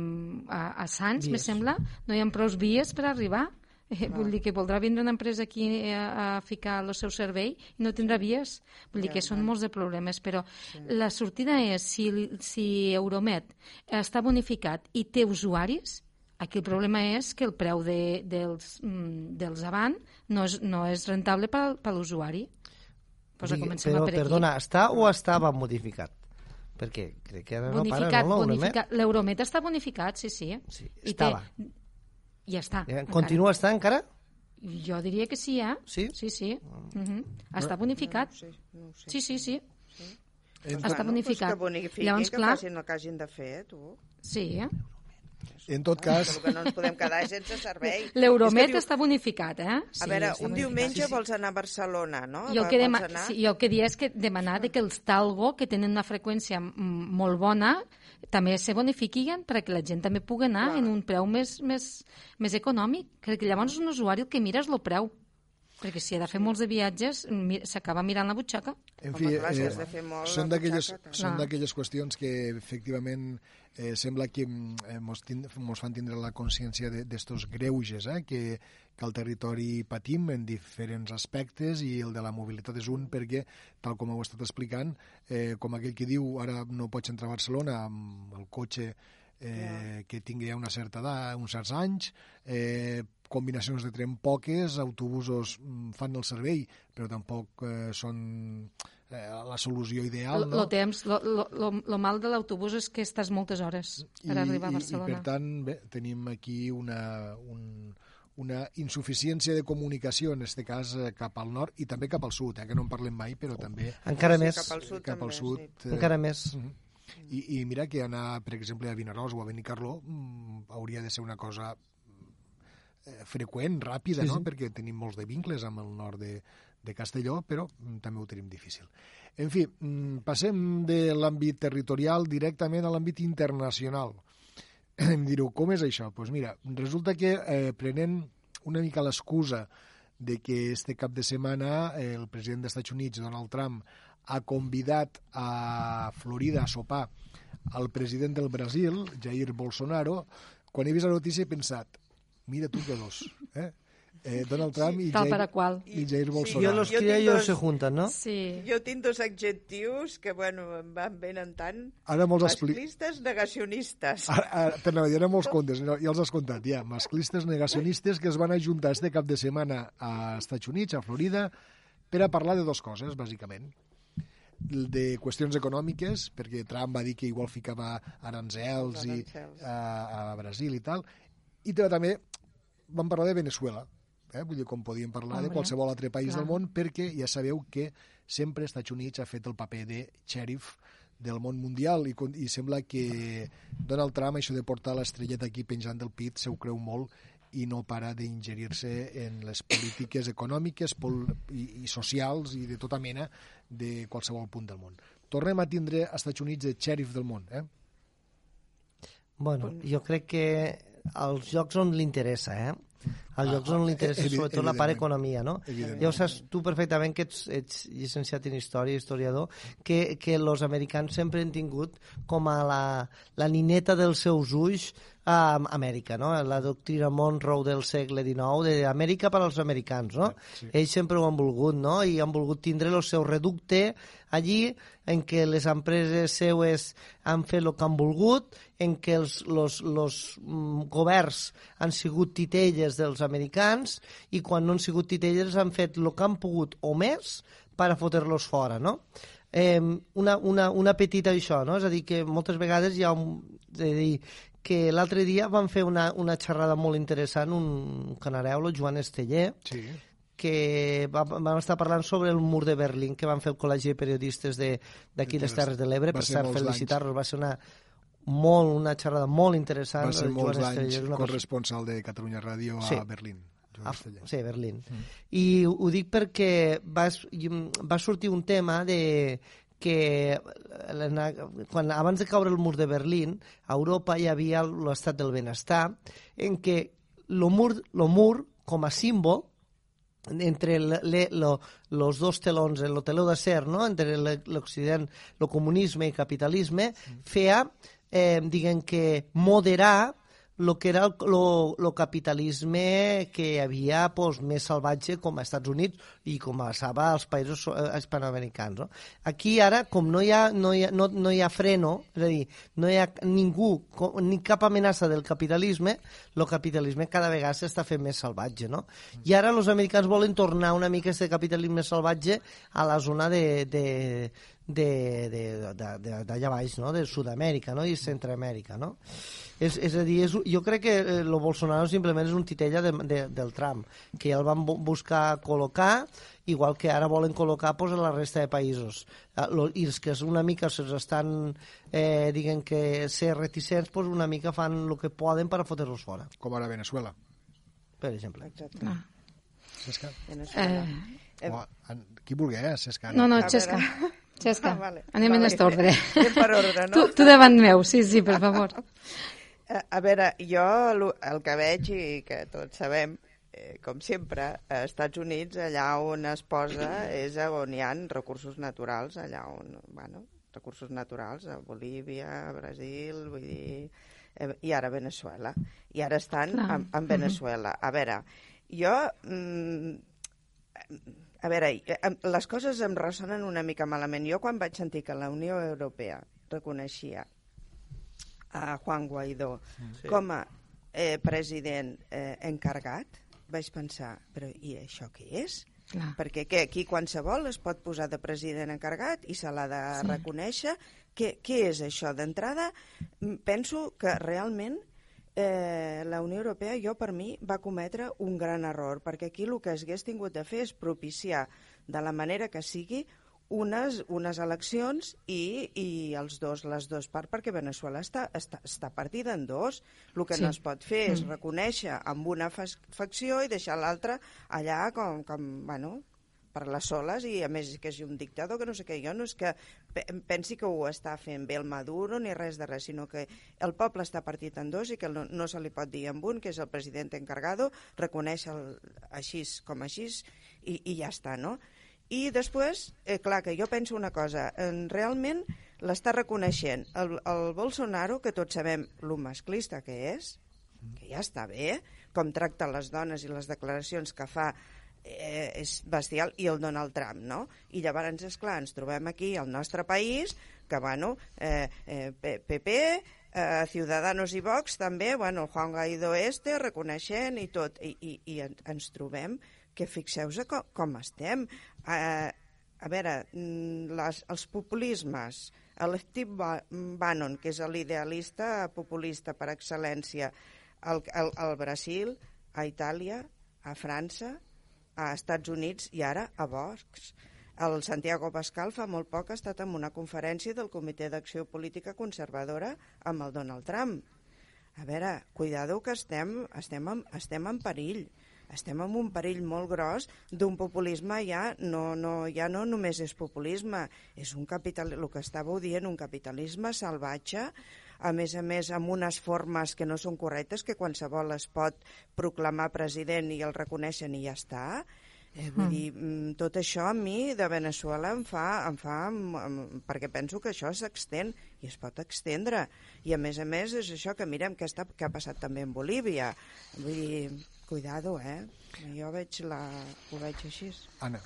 [SPEAKER 5] a, a Sants, me sembla, no hi ha prous vies per arribar. Eh, vull dir que voldrà vindre una empresa aquí a, a ficar el seu servei i no tindrà vies. Vull dir que són molts de problemes, però sí. la sortida és si, si Euromet està bonificat i té usuaris, aquí el problema és que el preu de, dels, mm, dels avant no és, no és rentable per, per l'usuari.
[SPEAKER 3] Pues però, per perdona, està o estava modificat? Perquè crec que ara
[SPEAKER 5] bonificat,
[SPEAKER 3] no para, no,
[SPEAKER 5] l'Euromet? L'Euromet està bonificat, sí, sí.
[SPEAKER 3] sí estava. I té,
[SPEAKER 5] ja està.
[SPEAKER 3] Eh, continua estant encara?
[SPEAKER 5] Jo diria que sí, eh?
[SPEAKER 3] Sí?
[SPEAKER 5] Sí, sí. Uh -huh. Està bonificat. No, no, sé, no sé. Sí, sí, sí. sí. Està bonificat.
[SPEAKER 4] Pues que bonifiquin, Llavors, que clar... facin el que hagin de fer, tu.
[SPEAKER 5] Sí, eh?
[SPEAKER 2] En tot cas...
[SPEAKER 4] Que no ens podem quedar sense servei.
[SPEAKER 5] L'Euromet diu... està bonificat, eh?
[SPEAKER 4] Sí, a veure, un diumenge sí, sí. vols anar a Barcelona, no?
[SPEAKER 5] Jo el que, dema... sí, jo el que dia és que demanar de que els Talgo, que tenen una freqüència molt bona, també se bonifiquen perquè la gent també pugui anar Clar. en un preu més, més, més econòmic. Crec que llavors un usuari el que mira és el preu. Perquè si ha de fer molts de viatges, s'acaba mirant la butxaca.
[SPEAKER 2] En fi, Home, eh, de són d'aquelles qüestions que efectivament eh, sembla que eh, mos, tind, mos fan tindre la consciència d'estos greuges eh, que, que al territori patim en diferents aspectes i el de la mobilitat és un perquè, tal com heu estat explicant, eh, com aquell que diu ara no pots entrar a Barcelona amb el cotxe eh, que tingui ja una certa edat, uns certs anys, eh, combinacions de tren poques, autobusos mm, fan el servei, però tampoc eh, són eh, la solució ideal.
[SPEAKER 5] No? Lo temps, lo mal de l'autobús és que estàs moltes hores per I, arribar a Barcelona.
[SPEAKER 2] I, i per tant, bé, tenim aquí una, un, una insuficiència de comunicació, en aquest cas, eh, cap al nord i també cap al sud, eh, que no en parlem mai, però també...
[SPEAKER 3] Encara sí, més.
[SPEAKER 4] Cap al sud.
[SPEAKER 2] Cap
[SPEAKER 4] també,
[SPEAKER 2] al sud
[SPEAKER 4] sí.
[SPEAKER 2] eh,
[SPEAKER 3] Encara més. Uh
[SPEAKER 2] -huh. I, I mira que anar, per exemple, a Vinaròs o a Benicarló mm, hauria de ser una cosa freqüent, ràpida, sí, no? Sí. perquè tenim molts de vincles amb el nord de, de Castelló, però mm, també ho tenim difícil. En fi, mm, passem de l'àmbit territorial directament a l'àmbit internacional. Em direu, com és això? Doncs pues mira, resulta que eh, prenent una mica l'excusa de que este cap de setmana eh, el president dels Estats Units, Donald Trump, ha convidat a Florida a sopar al president del Brasil, Jair Bolsonaro, quan he vist la notícia he pensat, mira tu que dos, eh? eh, Donald Trump i,
[SPEAKER 5] Tal
[SPEAKER 2] Jair,
[SPEAKER 5] qual.
[SPEAKER 2] i Jair Bolsonaro.
[SPEAKER 3] Sí, jo los cria i ells se junten, no?
[SPEAKER 5] Sí.
[SPEAKER 4] Jo tinc dos adjectius que, bueno, em van ben en tant.
[SPEAKER 2] Ara molts
[SPEAKER 4] Masclistes, negacionistes.
[SPEAKER 2] Ara, ara, t'anava a dir, molts contes, no, ja els has contat, ja. Masclistes, negacionistes que es van ajuntar este cap de setmana a Estats Units, a Florida, per a parlar de dues coses, bàsicament de qüestions econòmiques, perquè Trump va dir que igual ficava aranzels, i, a, a Brasil i tal, i també van parlar de Venezuela, eh? vull dir, com podíem parlar Home, de qualsevol altre país clar. del món, perquè ja sabeu que sempre Estats Units ha fet el paper de xèrif del món mundial i, i sembla que Donald Trump, això de portar l'estrelleta aquí penjant del pit, se ho creu molt i no para d'ingerir-se en les polítiques econòmiques pol i, i socials i de tota mena de qualsevol punt del món. Tornem a tindre als Estats Units de xèrif del món, eh?
[SPEAKER 3] Bueno, jo crec que als llocs on li interessa, eh? Als llocs ah, on li interessa sobretot la part economia, no? Ja ho saps tu perfectament que ets, ets llicenciat en història, historiador, que, que els americans sempre han tingut com a la, la nineta dels seus ulls a Amèrica, no? La doctrina Monroe del segle XIX, d'Amèrica per als americans, no? Sí. Ells sempre ho han volgut, no? I han volgut tindre el seu reducte allí en què les empreses seues han fet el que han volgut, en què els los, los, mm, governs han sigut titelles dels americans i quan no han sigut titelles han fet el que han pogut o més per a fotre-los fora, no? Eh, una, una, una petita això, no? És a dir, que moltes vegades hi ha un... És a dir, que l'altre dia van fer una, una xerrada molt interessant, un canareu, el Joan Esteller,
[SPEAKER 2] sí.
[SPEAKER 3] que va, vam estar parlant sobre el mur de Berlín que van fer el Col·legi de Periodistes d'aquí les Terres de l'Ebre, per cert, felicitar-los, va ser una, molt, una xerrada molt interessant.
[SPEAKER 2] Va ser molts
[SPEAKER 3] Joan
[SPEAKER 2] anys
[SPEAKER 3] Estrella,
[SPEAKER 2] corresponsal de Catalunya Ràdio a
[SPEAKER 3] Sí.
[SPEAKER 2] Berlín.
[SPEAKER 3] A,
[SPEAKER 2] Estrella.
[SPEAKER 3] sí, a Berlín. Mm. I ho, dic perquè va, va sortir un tema de que quan, abans de caure el mur de Berlín, a Europa hi havia l'estat del benestar, en què el mur, lo mur com a símbol entre le, le, lo, los dos telons, el teló d'acer, no? entre l'Occident, el comunisme i capitalisme, feia, eh, diguem que, moderar lo que era el capitalisme que hi havia pues, més salvatge com a Estats Units i com passava als països eh, hispanoamericans. No? Aquí ara, com no hi, ha, no, hi ha, no, no hi ha freno, és a dir, no hi ha ningú, co- ni cap amenaça del capitalisme, el capitalisme cada vegada s'està fent més salvatge. No? I ara els americans volen tornar una mica aquest capitalisme salvatge a la zona de, de, d'allà baix, no? de Sud-amèrica no? i Centroamèrica. No? És, és a dir, és, jo crec que eh, lo Bolsonaro simplement és un titella de, de, del Trump, que ja el van bu- buscar col·locar, igual que ara volen col·locar pues, a la resta de països. Eh, lo- I els que una mica se'ls estan, eh, diguem que ser reticents, pues, una mica fan el que poden per fotre-los fora,
[SPEAKER 2] Com ara Venezuela.
[SPEAKER 3] per exemple.
[SPEAKER 4] Exacte.
[SPEAKER 5] Ah.
[SPEAKER 2] Cesca?
[SPEAKER 4] Venezuela.
[SPEAKER 5] Eh,
[SPEAKER 2] O, en, qui vulgui, eh, Cesca.
[SPEAKER 5] no, no,
[SPEAKER 4] A
[SPEAKER 5] Xesca.
[SPEAKER 4] Ah, vale.
[SPEAKER 5] anem en
[SPEAKER 4] Vale.
[SPEAKER 5] aquest ordre.
[SPEAKER 4] Anem per ordre, no?
[SPEAKER 5] Tu, tu davant meu, sí, sí, per favor.
[SPEAKER 4] A, veure, jo el que veig i que tots sabem, eh, com sempre, a Estats Units, allà on es posa és on hi ha recursos naturals, allà on, bueno, recursos naturals, a Bolívia, a Brasil, vull dir, eh, i ara a Venezuela. I ara estan en, en Venezuela. A veure, jo... Mm, a veure, eh, les coses em ressonen una mica malament. Jo quan vaig sentir que la Unió Europea reconeixia a Juan Guaidó sí. com a eh, president eh, encarregat, vaig pensar, però i això què és?
[SPEAKER 5] Clar.
[SPEAKER 4] Perquè què, aquí qualsevol es pot posar de president encarregat i se l'ha de sí. reconèixer. Què, què és això? D'entrada, penso que realment eh, la Unió Europea, jo per mi, va cometre un gran error, perquè aquí el que hagués tingut de fer és propiciar de la manera que sigui unes, unes eleccions i, i els dos, les dues parts, perquè Venezuela està, està, està partida en dos. El que
[SPEAKER 5] Sí.
[SPEAKER 4] no es pot fer és reconèixer amb una fac- facció i deixar l'altra allà com, com, bueno, per les soles i a més que és un dictador que no sé què, jo no és que pe- pensi que ho està fent bé el Maduro ni res de res, sinó que el poble està partit en dos i que no, no se li pot dir amb un, que és el president encargado, reconeix el, així com així i, i ja està, no? I després, eh, clar, que jo penso una cosa, en, realment l'està reconeixent el, el Bolsonaro, que tots sabem lo masclista que és, que ja està bé, com tracta les dones i les declaracions que fa eh, és bestial, i el Donald Trump, no? I llavors, esclar, ens trobem aquí al nostre país, que, bueno, eh, eh, PP, eh, Ciudadanos i Vox també, bueno, el Juan Guaidó este, reconeixent i tot, i, i, i en- ens trobem que fixeu-vos com, com estem. Eh, a veure, mm, les, els populismes, l'Steve Ba- Bannon, que és l'idealista populista per excel·lència, al, al, al Brasil, a Itàlia, a França, a Estats Units i ara a Vox. El Santiago Pascal fa molt poc ha estat en una conferència del Comitè d'Acció Política Conservadora amb el Donald Trump. A veure, cuidado que estem, estem, en, estem en perill. Estem en un perill molt gros d'un populisme ja no, no, ja no només és populisme, és un capital, el que estàveu dient, un capitalisme salvatge, a més a més amb unes formes que no són correctes, que qualsevol es pot proclamar president i el reconeixen i ja està. Eh, vull dir, mm, tot això a mi de Venezuela em fa, em fa em, em, perquè penso que això s'extén i es pot extendre. I a més a més és això que mirem que, està, que ha passat també en Bolívia. Vull dir, cuidado, eh? Jo veig la, ho veig així.
[SPEAKER 2] Anna,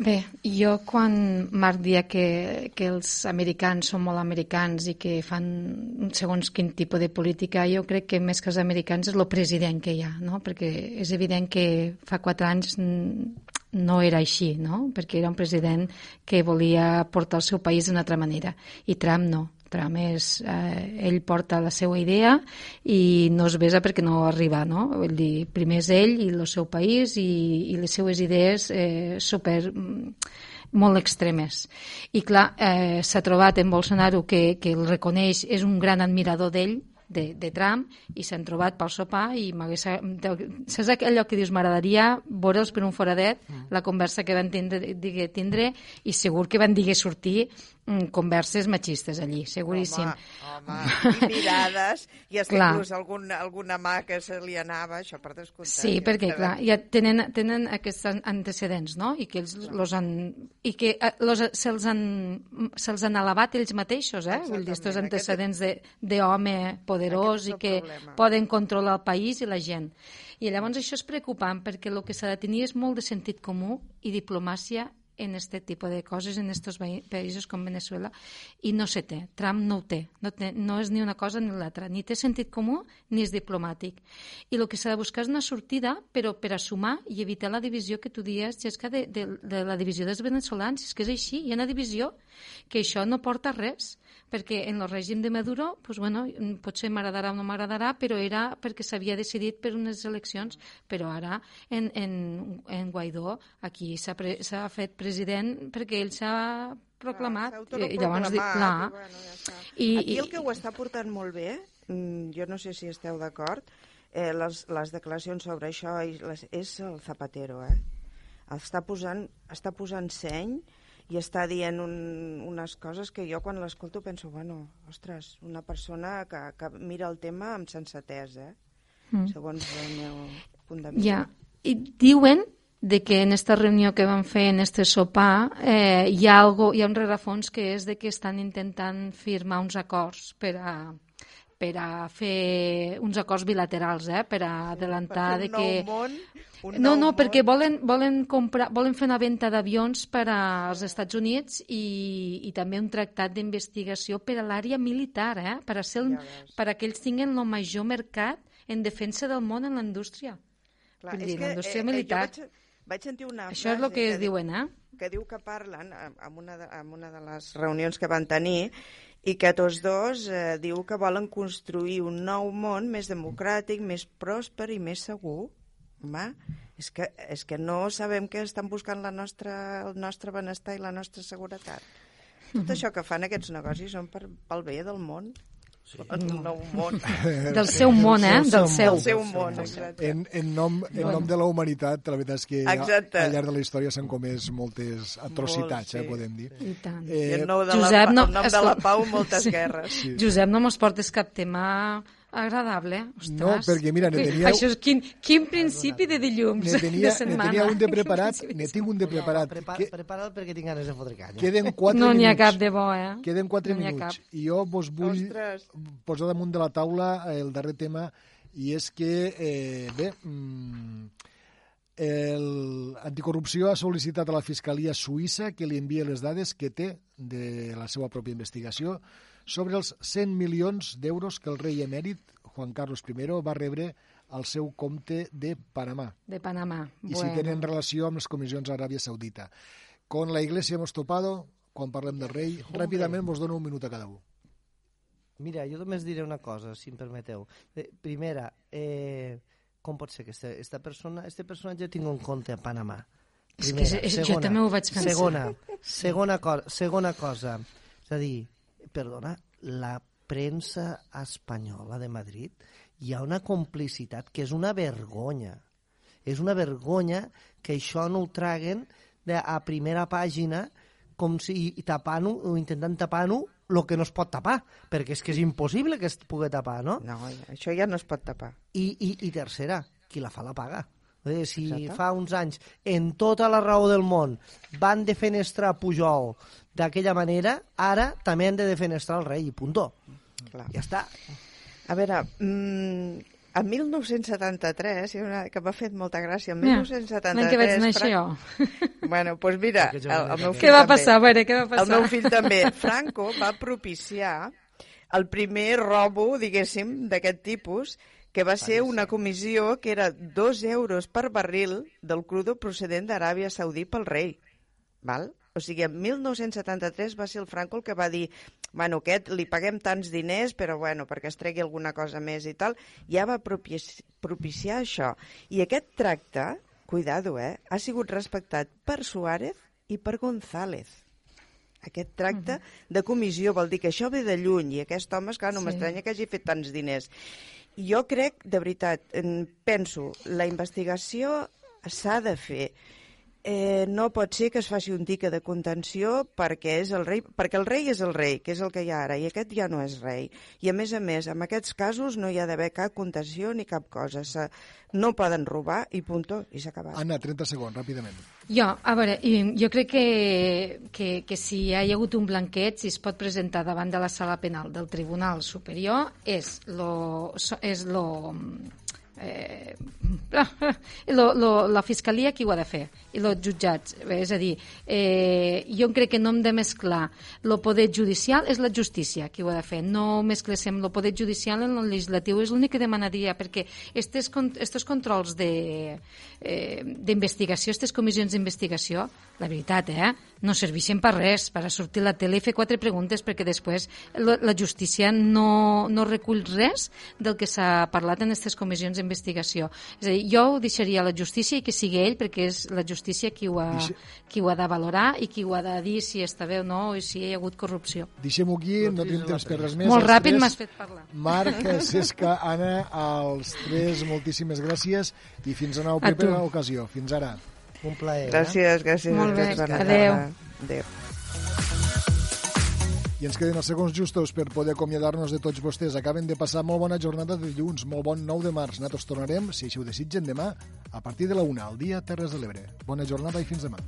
[SPEAKER 5] Bé, jo quan Marc dia que, que els americans són molt americans i que fan segons quin tipus de política, jo crec que més que els americans és el president que hi ha, no? perquè és evident que fa quatre anys no era així, no? perquè era un president que volia portar el seu país d'una altra manera, i Trump no. Trump és, eh, ell porta la seva idea i no es besa perquè no arriba, no? Vull dir, primer és ell i el seu país i, i les seues idees eh, super mm, molt extremes. I clar, eh, s'ha trobat en Bolsonaro que, que el reconeix, és un gran admirador d'ell, de, de Trump i s'han trobat pel sopar i. Saps allò que dius, m'agradaria veure'ls per un foradet, mm. la conversa que van tindre, digue, tindre i segur que van digué sortir converses machistes allí, seguríssim.
[SPEAKER 4] Home, home, i mirades, i hasta clar. inclús algun, alguna mà que se li anava, això per descomptat.
[SPEAKER 5] Sí, ja perquè, clar, ja tenen, tenen aquests antecedents, no? I que ells los han... I que eh, los, se'ls han, se han alabat ells mateixos, eh? Vull dir, aquests antecedents d'home poderós i que problema. poden controlar el país i la gent. I llavors això és preocupant perquè el que s'ha de tenir és molt de sentit comú i diplomàcia en este tipus de coses en estos països com Venezuela i no se té. Trump no ho té. No, té, no és ni una cosa ni l'altra. Ni té sentit comú ni és diplomàtic. I el que s'ha de buscar és una sortida, però per a sumar i evitar la divisió que tu dies, Xesca, de, de, de la divisió dels veneçolans. És que és així, hi ha una divisió que això no porta res perquè en el règim de Maduro, pues, bueno, potser m'agradarà o no m'agradarà, però era perquè s'havia decidit per unes eleccions, però ara en, en, en Guaidó aquí s'ha fet president perquè ell s'ha proclamat.
[SPEAKER 4] Ah, i llavors, clar, i, bueno, ja I, aquí el que ho està portant molt bé, mm, jo no sé si esteu d'acord, eh, les, les declaracions sobre això les, és el Zapatero, eh? Està posant, està posant seny i està dient un, unes coses que jo quan l'escolto penso, bueno, ostres, una persona que, que mira el tema amb sensatesa, eh? mm. segons el meu punt de vista.
[SPEAKER 5] Ja, i diuen de que en esta reunió que van fer en este sopar eh, hi, ha algo, hi ha un rerefons que és de que estan intentant firmar uns acords per a, per a fer uns acords bilaterals, eh, per a adelantar
[SPEAKER 4] per
[SPEAKER 5] de que...
[SPEAKER 4] Món,
[SPEAKER 5] no, no, perquè volen, volen, comprar, volen fer una venda d'avions per als Estats Units i, i també un tractat d'investigació per a l'àrea militar, eh, per, a ser, ja per a que ells tinguin el major mercat en defensa del món en la indústria. Clar, Vull dir, que, la indústria eh, militar... Eh,
[SPEAKER 4] vaig, vaig sentir una
[SPEAKER 5] Això és el que, que diuen, eh?
[SPEAKER 4] Que diu que parlen, en una, de, en una de les reunions que van tenir, i que tots dos eh, diu que volen construir un nou món més democràtic, més pròsper i més segur. Home, és que, és que no sabem què estan buscant la nostra, el nostre benestar i la nostra seguretat. Tot això que fan aquests negocis són per, pel bé del món. Sí. Món.
[SPEAKER 5] Del seu món, eh? Del seu.
[SPEAKER 4] Del seu món, exacte.
[SPEAKER 2] En, en, nom, en nom de la humanitat, la veritat és que exacte. al llarg de la història s'han comès moltes atrocitats, Molt, sí. eh, podem dir.
[SPEAKER 5] I tant.
[SPEAKER 4] Eh, I en nom de, Josep, la, no, en nom de la pau, moltes sí. guerres.
[SPEAKER 5] Sí. Josep, no mos portes cap tema agradable. Ostres.
[SPEAKER 2] No, perquè mira, ne tenia...
[SPEAKER 5] Això és quin, quin principi de dilluns
[SPEAKER 2] ne tenia,
[SPEAKER 5] de setmana.
[SPEAKER 2] Ne tenia un de preparat, ne tinc un de preparat.
[SPEAKER 3] No, prepara, que... Prepara'l perquè tinc ganes de fotre canya.
[SPEAKER 2] Queden 4
[SPEAKER 5] no
[SPEAKER 2] minuts.
[SPEAKER 5] No n'hi ha cap de bo, eh?
[SPEAKER 2] Queden 4 no minuts. I jo vos vull Ostres. posar damunt de la taula el darrer tema i és que, eh, bé, mm, el Anticorrupció ha sol·licitat a la Fiscalia Suïssa que li envie les dades que té de la seva pròpia investigació sobre els 100 milions d'euros que el rei emèrit Juan Carlos I va rebre al seu compte de Panamà.
[SPEAKER 5] De Panamà.
[SPEAKER 2] I bueno. si tenen relació amb les comissions a Aràbia Saudita. Con la Iglesia hemos topado, quan parlem del rei, Hombre. ràpidament vos dono un minut a cada un.
[SPEAKER 3] Mira, jo només diré una cosa, si em permeteu. Eh, primera, eh, com pot ser que esta, esta persona, este personatge tingui un compte a Panamà?
[SPEAKER 5] Primera, és que és, segona, jo també ho vaig pensar.
[SPEAKER 3] Segona, segona, co segona cosa, és a dir, perdona, la premsa espanyola de Madrid hi ha una complicitat que és una vergonya. És una vergonya que això no ho traguen de, a primera pàgina com si tapant-ho o intentant tapar-ho el que no es pot tapar, perquè és que és impossible que es pugui tapar, no?
[SPEAKER 4] No, això ja no es pot tapar.
[SPEAKER 3] I, i, i tercera, qui la fa la paga. Eh, si Exacte. fa uns anys, en tota la raó del món, van defenestrar Pujol d'aquella manera, ara també han de defenestrar el rei, i punto. Clar. Ja està.
[SPEAKER 4] A veure, mmm, en 1973, una, que m'ha fet molta gràcia, en 1973... L'any
[SPEAKER 5] que vaig néixer jo.
[SPEAKER 4] Bueno, doncs pues mira, el, el meu fill
[SPEAKER 5] Què va
[SPEAKER 4] també,
[SPEAKER 5] passar? A veure, què va passar?
[SPEAKER 4] El meu fill també. Franco va propiciar el primer robo, diguéssim, d'aquest tipus, que va ser una comissió que era dos euros per barril del crudo procedent d'Aràbia Saudí pel rei. Val? O sigui, en 1973 va ser el Franco el que va dir bueno, aquest li paguem tants diners, però bueno, perquè es tregui alguna cosa més i tal, ja va propici propiciar això. I aquest tracte, cuidado, eh, ha sigut respectat per Suárez i per González. Aquest tracte uh -huh. de comissió vol dir que això ve de lluny i aquest home, esclar, no sí. m'estranya que hagi fet tants diners. Jo crec, de veritat, penso, la investigació s'ha de fer eh, no pot ser que es faci un dique de contenció perquè, és el rei, perquè el rei és el rei, que és el que hi ha ara, i aquest ja no és rei. I a més a més, en aquests casos no hi ha d'haver cap contenció ni cap cosa. Se, no poden robar i punto, i s'ha acabat.
[SPEAKER 2] Anna, 30 segons, ràpidament.
[SPEAKER 5] Jo, a veure, jo crec que, que, que si hi ha hagut un blanquet, si es pot presentar davant de la sala penal del Tribunal Superior, és lo, és lo, eh, lo, lo, la fiscalia qui ho ha de fer i els jutjats, és a dir eh, jo crec que no hem de mesclar el poder judicial és la justícia qui ho ha de fer, no mesclesem el poder judicial en el legislatiu, és l'únic que demanaria perquè estes, estos controls d'investigació, de, eh, aquestes comissions d'investigació la veritat, eh? No serveixen per res, per a sortir a la tele i fer quatre preguntes perquè després la, justícia no, no recull res del que s'ha parlat en aquestes comissions d'investigació. És a dir, jo ho deixaria a la justícia i que sigui ell perquè és la justícia qui ho ha, qui ho ha de valorar i qui ho ha de dir si està bé o no i si hi ha hagut corrupció.
[SPEAKER 2] Deixem-ho aquí, no tenim temps per res més.
[SPEAKER 5] Molt ràpid m'has fet parlar.
[SPEAKER 2] Marc, Cesca, Anna, als tres, moltíssimes gràcies i fins a una propera ocasió. Fins ara.
[SPEAKER 3] Un plaer.
[SPEAKER 4] Gràcies, gràcies.
[SPEAKER 5] Molt bé, adéu.
[SPEAKER 4] Adéu.
[SPEAKER 2] I ens queden els segons justos per poder acomiadar-nos de tots vostès. Acaben de passar molt bona jornada de dilluns, molt bon 9 de març. Nosaltres tornarem, si així ho desitgen, demà, a partir de la 1, al dia Terres de l'Ebre. Bona jornada i fins demà.